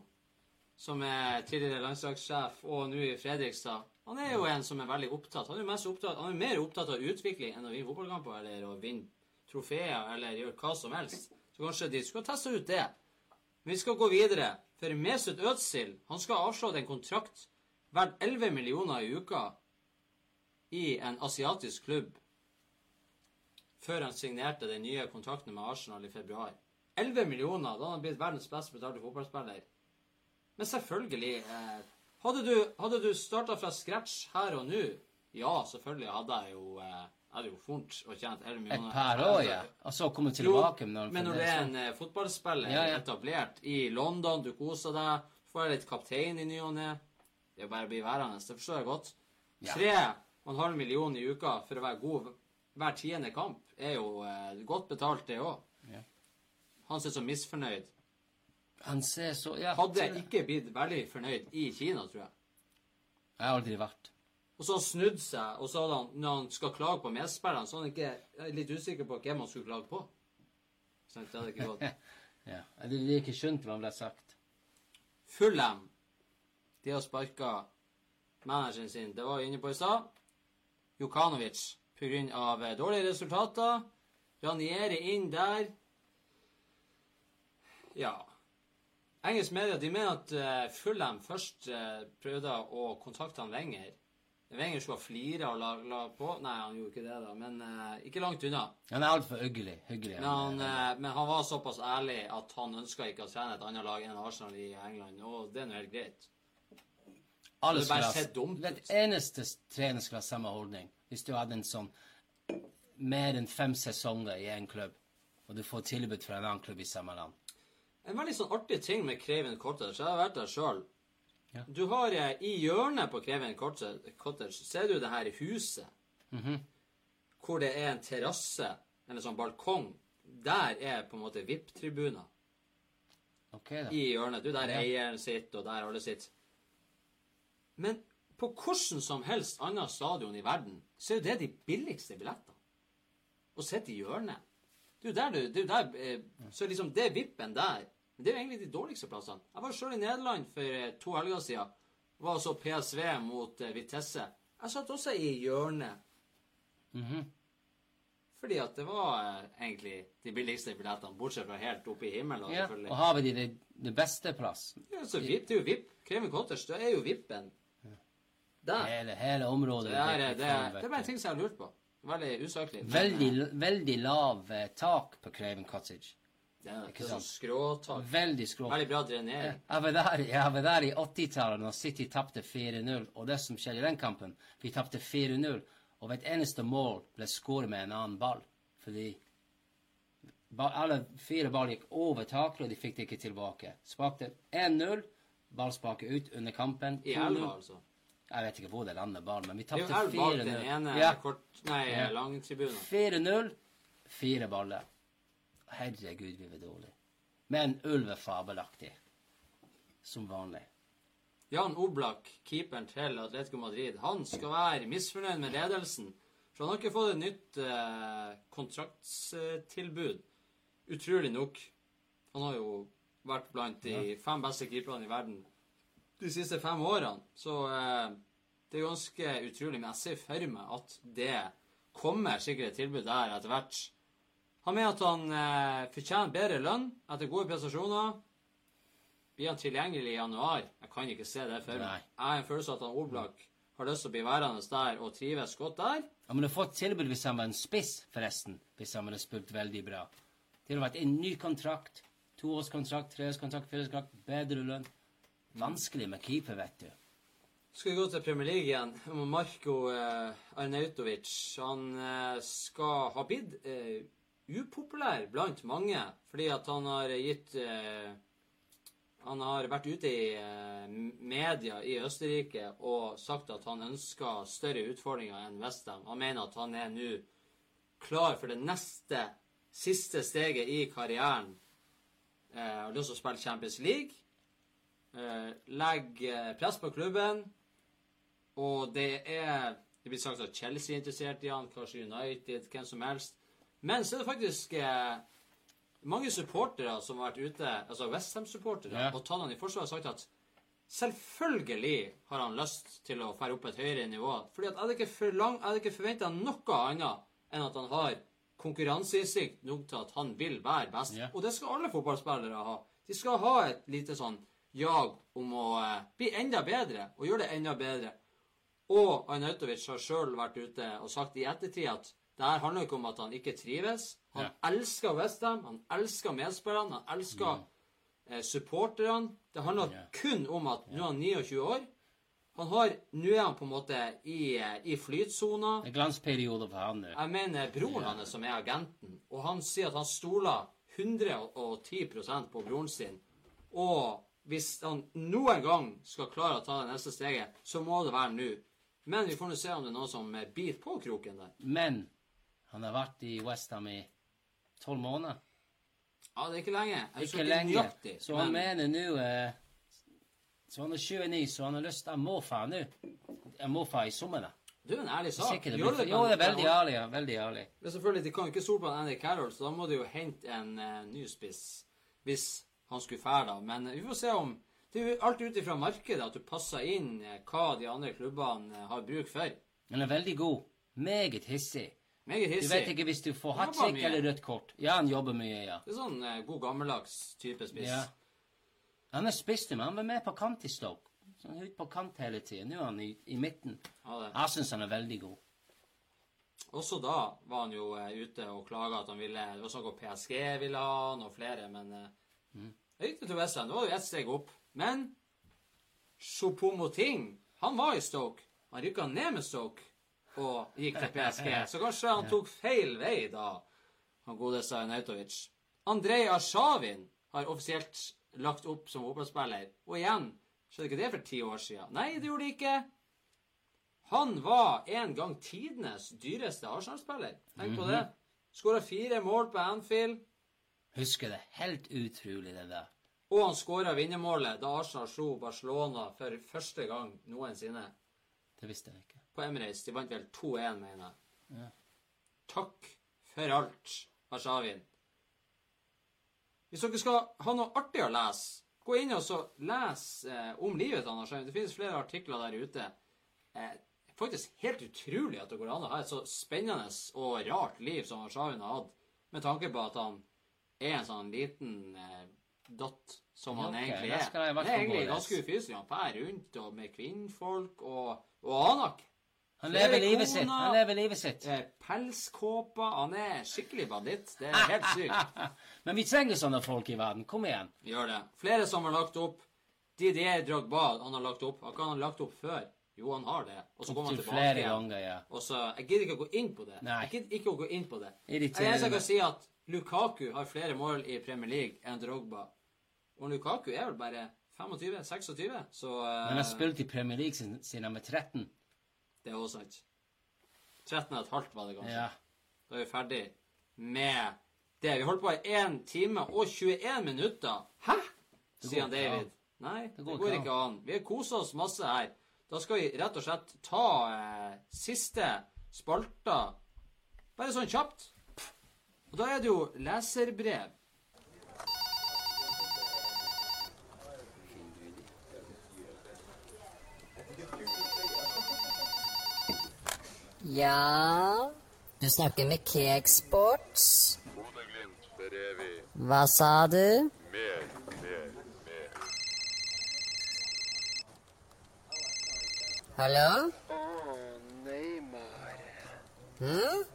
som er tidligere landslagssjef og nå i Fredrikstad. Han er jo en som er veldig opptatt. Han er, mest opptatt, han er mer opptatt av utvikling enn å vinne fotballkamper eller å vinne trofeer eller gjøre hva som helst. Så kanskje de skal teste ut det. Men vi skal gå videre. For Mesut Özil han skal avslå en kontrakt verdt 11 millioner i uka i en asiatisk klubb før han signerte den nye kontrakten med Arsenal i februar. 11 millioner, da hadde han blitt verdens best betalte fotballspiller. Men selvfølgelig eh, Hadde du, hadde du starta fra scratch her og nå? Ja, selvfølgelig hadde jeg jo eh, jeg hadde jo fort og tjent 11 millioner. Et par år, ja. Og så komme tilbake. når han men når du det er en eh, fotballspiller Ja, ja. etablert i London, du koser deg, får være litt kaptein i ny og ne Det er bare å bli værende. Det forstår jeg godt. Ja. Tre og en halv million i uka for å være god hver tiende kamp, er jo eh, godt betalt, det òg. Ja. Han ser så misfornøyd. Han ser så ja, Hadde ikke blitt veldig fornøyd i Kina, tror jeg. Jeg har aldri vært. Og så har han snudd seg, og så hadde han, når han skal klage på medspillerne, så er han ikke er litt usikker på hvem han skulle klage på. Så det hadde ikke gått. Ja. Det blir ikke skjønt hva han ble sagt. Fulham, de har sparka manageren sin. Det var vi inne på i stad. Jukanovic, av eh, dårlige resultater. Ranieri inn der. Ja. Engelsk media de mener at eh, Fulham først eh, prøvde å kontakte han Wenger. Wenger skulle ha flira og la, la på. Nei, han gjorde ikke det, da. Men uh, ikke langt unna. Han er altfor hyggelig. hyggelig Men han, uh, men han var såpass ærlig at han ønska ikke å trene et annet lag enn Arsenal i England. Og det er nå helt greit. Alle det bare ser dumt ut. Den eneste trener skulle ha samme holdning. Hvis du hadde en sånn mer enn fem sesonger i en klubb, og du får tilbud fra en annen klubb i samme land. En veldig sånn artig ting med Craven Cottage, jeg har vært der sjøl. Ja. Du har eh, I hjørnet på Kreven Cottage ser du det her huset. Mhm. Hvor det er en terrasse, eller sånn balkong. Der er på en måte VIP-tribuner Okay, da. i hjørnet. Du, der Ja. eieren sitter, og der alle sitter. Men på hvordan som helst annet stadion i verden, så er jo det de billigste billettene. Å sitte i hjørnet. Det er jo der du er der, eh, Så liksom, det vippen der. Men det er jo egentlig de dårligste plassene. Jeg var sjøl i Nederland for eh, to helger siden. Var så PSV mot eh, Vitesse. Jeg satt også i hjørnet. Mhm. Fordi at det var eh, egentlig de billigste billettene, bortsett fra helt oppe i himmelen. Ja, og har vi de det, de beste plass? Ja, så VIP, det er jo VIP. Kreven Cottage, det er jo vippen. Der. Hele, hele området. Det er, det, det, det er bare en ting som jeg har lurt på. Veldig usaklig. Veldig, veldig lav tak på Craven Cottage. Ikke sånn skråtak. Veldig skrå. Veldig bra drenering. Jeg var der, jeg var der i 80-tallet da City tapte 4-0, og det som skjedde i den kampen Vi tapte 4-0, og hvert eneste mål ble skåret med en annen ball. Fordi alle fire ball gikk over taket, og de fikk det ikke tilbake. Spakte 1-0, ballspaket ut under kampen. I elva, altså. Jeg vet ikke hvor det lander ballen, men vi Det er jo elva bak den 4-0. ene Ja, kort... Nei, Ja. langtribunen. 4-0, fire baller. Herregud, vi var dårlige. Men ulv er fabelaktig. Som vanlig. Jan Oblak, keeperen til Atletico Madrid, han skal være misfornøyd med ledelsen. For han har ikke fått et nytt eh, kontraktstilbud. Utrolig nok. Han har jo vært blant de fem beste keeperne i verden de siste fem årene. Så eh, det er ganske utrolig. Men jeg ser for meg at det kommer sikkert et tilbud der etter hvert. Han mener at han eh, fortjener bedre lønn etter gode prestasjoner. Blir han tilgjengelig i januar? Jeg kan ikke se det for meg. Jeg har en følelse at han Oblak har lyst til å bli værende der og trives godt der. Han ville fått tilbud hvis han var en spiss, forresten. Hvis han hadde spilt veldig bra. Det hadde vært en ny kontrakt. Toårskontrakt, treårskontrakt, fireårskontrakt, bedre lønn. Vanskelig med keeper, vet du. Skal vi gå til Premier League igjen? Marko eh, Arnautovic han eh, skal ha bidd eh, upopulær blant mange fordi at han har gitt eh, Han har vært ute i eh, media i Østerrike og sagt at han ønsker større utfordringer enn Westham. Han mener at han er nå klar for det neste, siste steget i karrieren. Eh, har lyst til å spille Champions League. Eh, legge eh, press på klubben. Og det er Det blir sagt at Chelsea er interessert i han, kanskje United, hvem som helst. Men så er det faktisk eh, mange supportere som har vært ute, altså Westham-supportere, yeah. og tatt han i forsvar og sagt at selvfølgelig har han lyst til å fære opp et høyere nivå. Fordi at jeg hadde ikke, forlang, jeg hadde ikke forventa noe annet enn at han har konkurranseinnsikt nok til at han vil være best. Yeah. Og det skal alle fotballspillere ha. De skal ha et lite sånn jag om å eh, bli enda bedre, og gjøre det enda bedre. Og Arnautovic har sjøl vært ute og sagt i ettertid at det her handler ikke om at han ikke trives. Han Ja. elsker Westham, han elsker medspillerne, han elsker eh, supporterne. Det handler yeah. kun om at nå er han 29 år. Han har, Nå er han på en måte i, eh, i flytsona. Er glansperiode for han. Jeg mener broren hans som er agenten, og han sier at han stoler 110% på broren sin. Og hvis han noen gang skal klare å ta det neste steget, så må det være nå. Men vi får nå se om det er noen som eh, biter på kroken der. Men han har vært i Westham i tolv måneder. Ja, det er ikke lenge. Jeg Ikke lenge. nøyaktig, Så han men- mener nå eh, Så han er 29, så han har lyst til å må fa nå. Jeg må fa i sommer. Du er en ærlig sak. Sikkert jo, det er veldig ærlig. ja, Veldig ærlig. Men selvfølgelig, de kan jo ikke stole på Andy Carroll, så da må de jo hente en uh, ny spiss hvis han skulle fære da. Men eh, vi får se om Det er jo alt ut ifra markedet at du passer inn eh, hva de andre klubbene har bruk for. Han er veldig god. Meget hissig. Meget Du vet ikke hvis du får Han hat jobber eller rødt kort. Ja, han jobber mye, ja. Det er sånn eh, god gammeldags type spiss. ja. Han er spiss det, men han var med på kant i Stoke. Så han er ute på kant hele tiden. Nå er han i, i midten. Ja, det. Jeg syns han er veldig god. Også da var han jo eh, ute og klaga at han ville Det var snakk om PSG ville ha han, og flere, men eh, Mm. Jeg gikk til Westham. Det var jo ett steg opp. Men Choupo-Moting, han var i Stoke. Han rykka ned med Stoke og gikk til PSG. Så kanskje han tok feil vei da, han godeste Arnautovic. Andrej Asjavin har offisielt lagt opp som fotballspiller. Og igjen, skjedde ikke det for ti år siden? Nei, det gjorde det ikke. Han var en gang tidenes dyreste Arsenal-spiller. Tenk på det. Skåra fire mål på Anfield. Husker det. Helt utrolig, det der. Og han skåra vinnermålet da Arsenal slo Barcelona for første gang noensinne. Det visste jeg ikke. På Emirates. De vant vel 2-1, mener jeg. Ja. Takk for alt, Arshavin. Hvis dere skal ha noe artig å lese, gå inn og så les eh, om livet til Arshavin. Det finnes flere artikler der ute. Eh, faktisk helt utrolig at det går an å ha et så spennende og rart liv som Arshavin har hatt, med tanke på at han er en sånn liten eh, dott som han okay, egentlig er. Han er egentlig lese. ganske ufyselig. Han fer rundt og med kvinnfolk og, og anak. Han lever livet sitt. Han lever livet sitt. Eh, pelskåper. Han er skikkelig banditt. Det er helt sykt. Men vi trenger sånne folk i verden. Kom igjen. Gjør det. Flere som har lagt opp. Didier Drogba han har lagt opp. Har ikke han lagt opp før? Jo, han har det. Og så kommer han tilbake flere ganger, ja. Og så, Jeg gidder ikke å gå inn på det. Nei. Jeg gidder ikke å gå inn på det. Irriterende. Jeg kan si at Lukaku har flere mål i Premier League enn Drogba. Og Lukaku er vel bare 25-26, så eh, Han har spilt i Premier League siden han var 13. det er også sant. 13,5 var det kanskje. Ja. Da er vi ferdig med det. Vi holdt på i 1 time og 21 minutter. Hæ? Det Sier han ikke An. Nei, det Det går, går ikke an. an. Vi har kosa oss masse her. Da skal vi rett og slett ta eh, siste spalta bare sånn kjapt. Og da er det jo leserbrev. Ja, du snakker med Cakesports. Hva sa du? Mer, mer, mer. Hallo? Å, Neymar. Hm?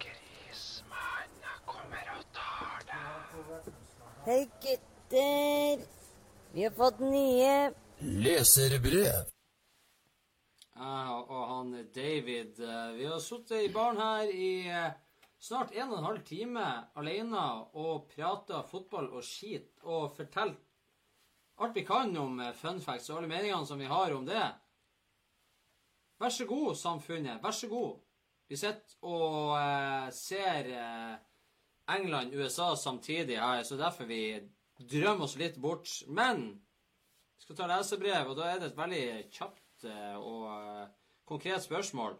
Grismann kommer og tar deg. Hei, gutter. Vi har fått nye. Leserbrev. Og han David eh, Vi har sittet i baren her i eh, snart en og en halv time alene og prata fotball og skit og fortalt alt vi kan om eh, fun facts og alle meningene som vi har om det. Vær så god, samfunnet. Vær så god. Vi sitter og eh, ser eh, England, USA samtidig her, så derfor vi drømmer oss litt bort. Men vi skal ta lesebrev, og da er det et veldig kjapt eh, og eh, konkret spørsmål.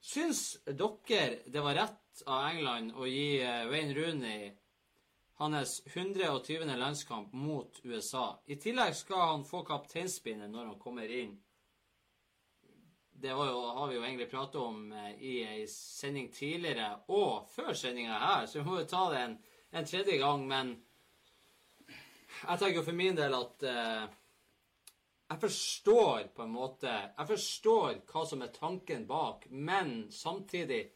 Syns dere det var rett av England å gi eh, Wayne Rooney hans 120. landskamp mot USA? I tillegg skal han få kapteinspinnet når han kommer inn. Det jo, har vi jo egentlig pratet om i ei sending tidligere, og før sendinga her, så vi må jo ta det en, en tredje gang, men jeg tenker jo for min del at eh, jeg forstår på en måte Jeg forstår hva som er tanken bak, men samtidig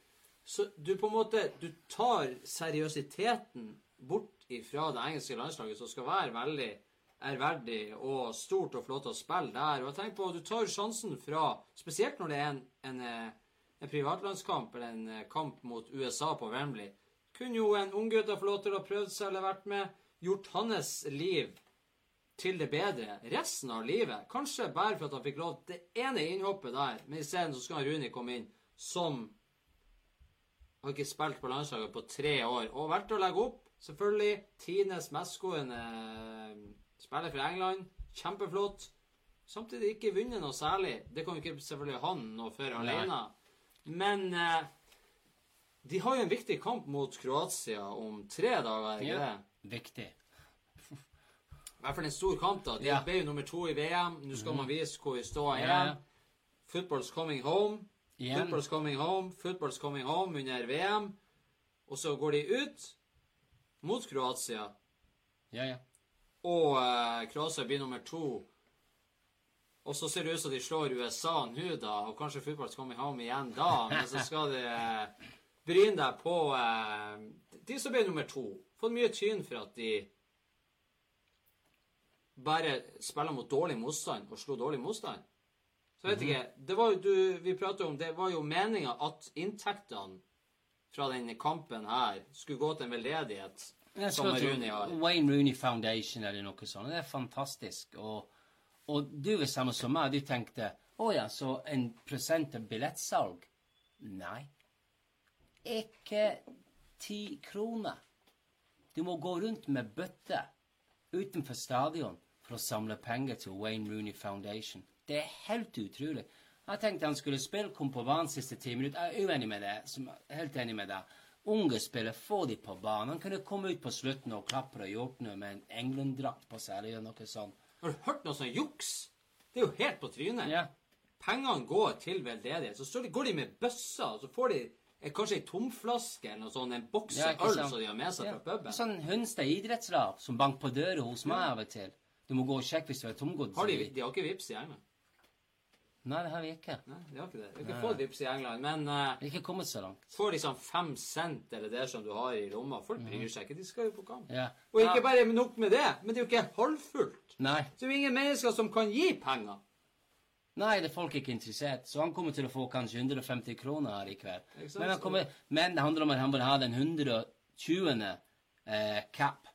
så du på en måte Du tar seriøsiteten bort ifra det engelske landslaget, som skal være veldig ærverdig og stort og flott å spille der. Og jeg tenker på, Du tar sjansen fra Spesielt når det er en, en, eh, en privatlandskamp eller en eh, kamp mot USA på Wembley. Kunne jo en unggutt ha fått lov til å prøve seg eller vært med. Gjort hans liv til det bedre resten av livet. Kanskje bare for at han fikk lov til det ene innhoppet der, men isteden så skal Runi komme inn som har ikke spilt på landslaget på tre år, og valgte å legge opp. Selvfølgelig Tines mestskårende spiller for England. Kjempeflott. Samtidig ikke vunnet noe særlig. Det kan jo ikke selvfølgelig han noe for alene. Men eh, de har jo en viktig kamp mot Kroatia om tre dager, er ikke det? Viktig. Hvert fall en stor kamp, da. De Ja. Mhm. ble jo nummer to i VM. Nå skal man vise hvor vi står igjen. Ja, ja. Football's coming home. Igjen. Football's coming home. Football's coming home under VM. Og så går de ut mot Kroatia, Ja, ja. og uh, Kroatia blir nummer to. Og så ser det ut som de slår USA nå, da, og kanskje Football's coming home igjen da. Men så skal de uh, bryne deg på uh, de som ble nummer to. Fått mye tyn for at de bare spiller mot dårlig motstand og slo dårlig motstand. Så vet ikke, det var jo, du, Vi pratet om, det var jo meninga at inntektene fra denne kampen her skulle gå til en veldedighet, som Rooney har. Wayne Rooney Foundation eller noe sånt. Det er fantastisk. Og, og du er samme som meg. Du tenkte å ja, så en prosent av billettsalg? Nei. Ikke ti kroner. Du må gå rundt med bøtter utenfor stadion for å samle penger til Wayne Rooney Foundation. Det er helt utrolig. Jeg tenkte han skulle spille, kom på banen siste ti minutter. Jeg er uenig med det. Som, helt enig med deg. Unge spillere, få de på banen. Han kunne komme ut på slutten og klapre og gjort noe med en England-drakt på seg eller noe sånt. Har du hørt noe sånn juks? Det er jo helt på trynet. Ja. Pengene går til veldedighet. Så går de med bøsser, og så får de eh, kanskje ei tomflaske eller noe sånt, en boks Ja, som de har med seg Ja. fra puben. Sånn Hunstad idrettslag som banker på døra hos meg av og til. Du må gå og sjekke hvis du er tomgods. Har de, de har ikke vips i England. Nei, det har vi ikke. Nei, de har ikke det. De har ikke fått vips i England, men uh, det har ikke kommet så langt. får sånn fem cent eller det som du har i lomma. Folk bryr seg ikke. De skal jo på kamp. Mhm. Ja. Og ikke bare nok med det, men det er jo ikke halvfullt. Nei. Så det er jo ingen mennesker som kan gi penger. Nei, det er folk ikke interessert. Så han kommer til å få kanskje 150 kroner her i kveld. Men, han kommer, men det handler om at han vil ha den 120. Eh, cap.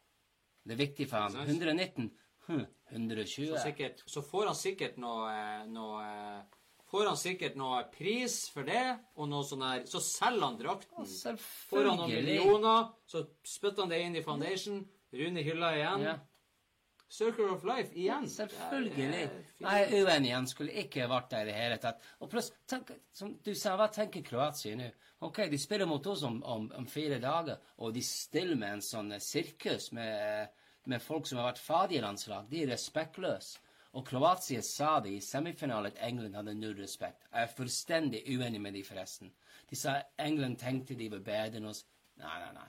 Det er viktig for han. 119. Hm, 120. Så, sikkert, så får han sikkert noe, eh, noe eh, Får han sikkert noe pris for det, og noe sånn her Så selger han drakten. Får han noen millioner, så spytter han det inn i foundation. Rune hylla igjen. Ja, Circle of life igjen. selvfølgelig. Er fint. Nei. Han skulle ikke vært der i det hele tatt. Og pluss, som du sa, hva tenker Kroatia nå? Ok, de spiller mot oss om, om, om fire dager, og de stiller med en sånn sirkus med, med folk som har vært fadderlandslag. De er respektløse. Og Kroatia sa det i semifinalen at England hadde null respekt. Jeg er fullstendig uenig med de forresten. De sa England tenkte de var bedre enn oss. Nei, nei, nei.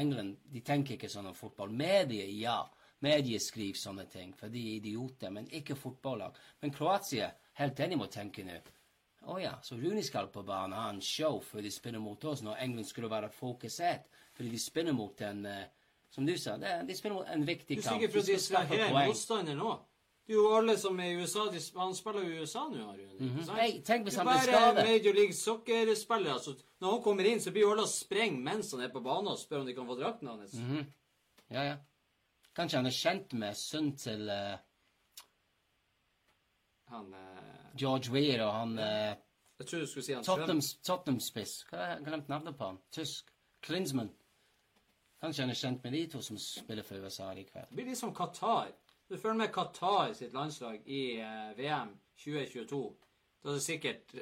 England de tenker ikke sånn om fotball. Medier, ja. Medier skriver sånne ting, for de er idioter, men ikke fotballag. Men Kroatia, helt enig må tenke nå. Å ja, så Rooney skal på banen ha en show før de spiller mot oss, når England skulle være fokusert. Fordi de spiller mot en eh, Som du sa, det, de spiller en viktig kamp. Du er sikker på at de skal ha her motstander nå? Det er jo alle som er i USA de, Han spiller jo i USA nå, har Rune. Mm -hmm. Hey, tenk hvis han blir bare skadet. Major League Soccer-spillere. Altså, når han kommer inn, så blir jo alle og sprenger mens han er på banen og spør om de kan få drakten hans. Mhm. Ja, ja. Kanskje han er kjent med sønnen til uh, Han uh, George Weir og han uh, Jeg tror du skulle si han Tottenham- Tottenham-spiss. Hva har jeg glemt navnet på han? Tysk. Klinsmann. Kanskje han er kjent med de to som spiller for USA i kveld. Det blir litt som Qatar. Du følger med Qatar sitt landslag i eh, VM 2022. Da er det sikkert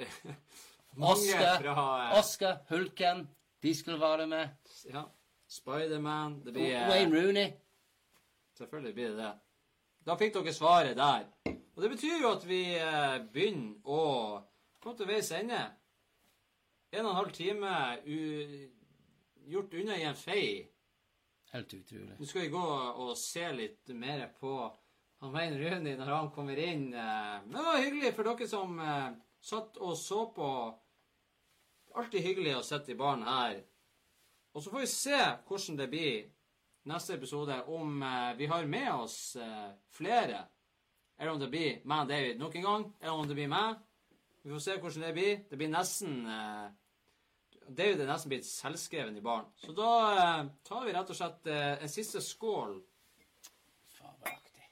mange fra eh, Oscar, Hulken, de skulle være med. ja, Spiderman Det blir eh, Wayne Rooney. Selvfølgelig blir det det. Da fikk dere svaret der. Og det betyr jo at vi begynner å komme til veis ende. En og en halv time gjort unna i en fei. Helt utrolig. Nå skal vi gå og se litt mer på han Vein Runi når han kommer inn. eh. Men det var hyggelig for dere som eh, satt og så på. Alltid hyggelig å sitte i baren her. Og så får vi se hvordan det blir neste episode, om eh, vi har med oss flere. Eller om det blir meg og David nok en gang, eller om det blir meg. Vi får se hvordan det blir. Det blir nesten eh, jo det nesten blitt selvskreven i baren. Så da eh, tar vi rett og slett eh, en siste skål. Fabelaktig.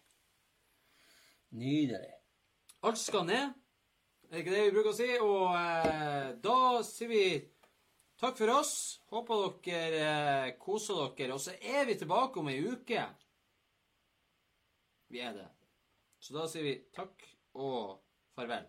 Nydelig. Alt skal ned. Er det ikke det vi bruker å si? Og eh, da sier vi takk for oss. Håper dere eh, koser dere. Og så er vi tilbake om ei uke. Vi er det. Så da sier vi takk og farvel.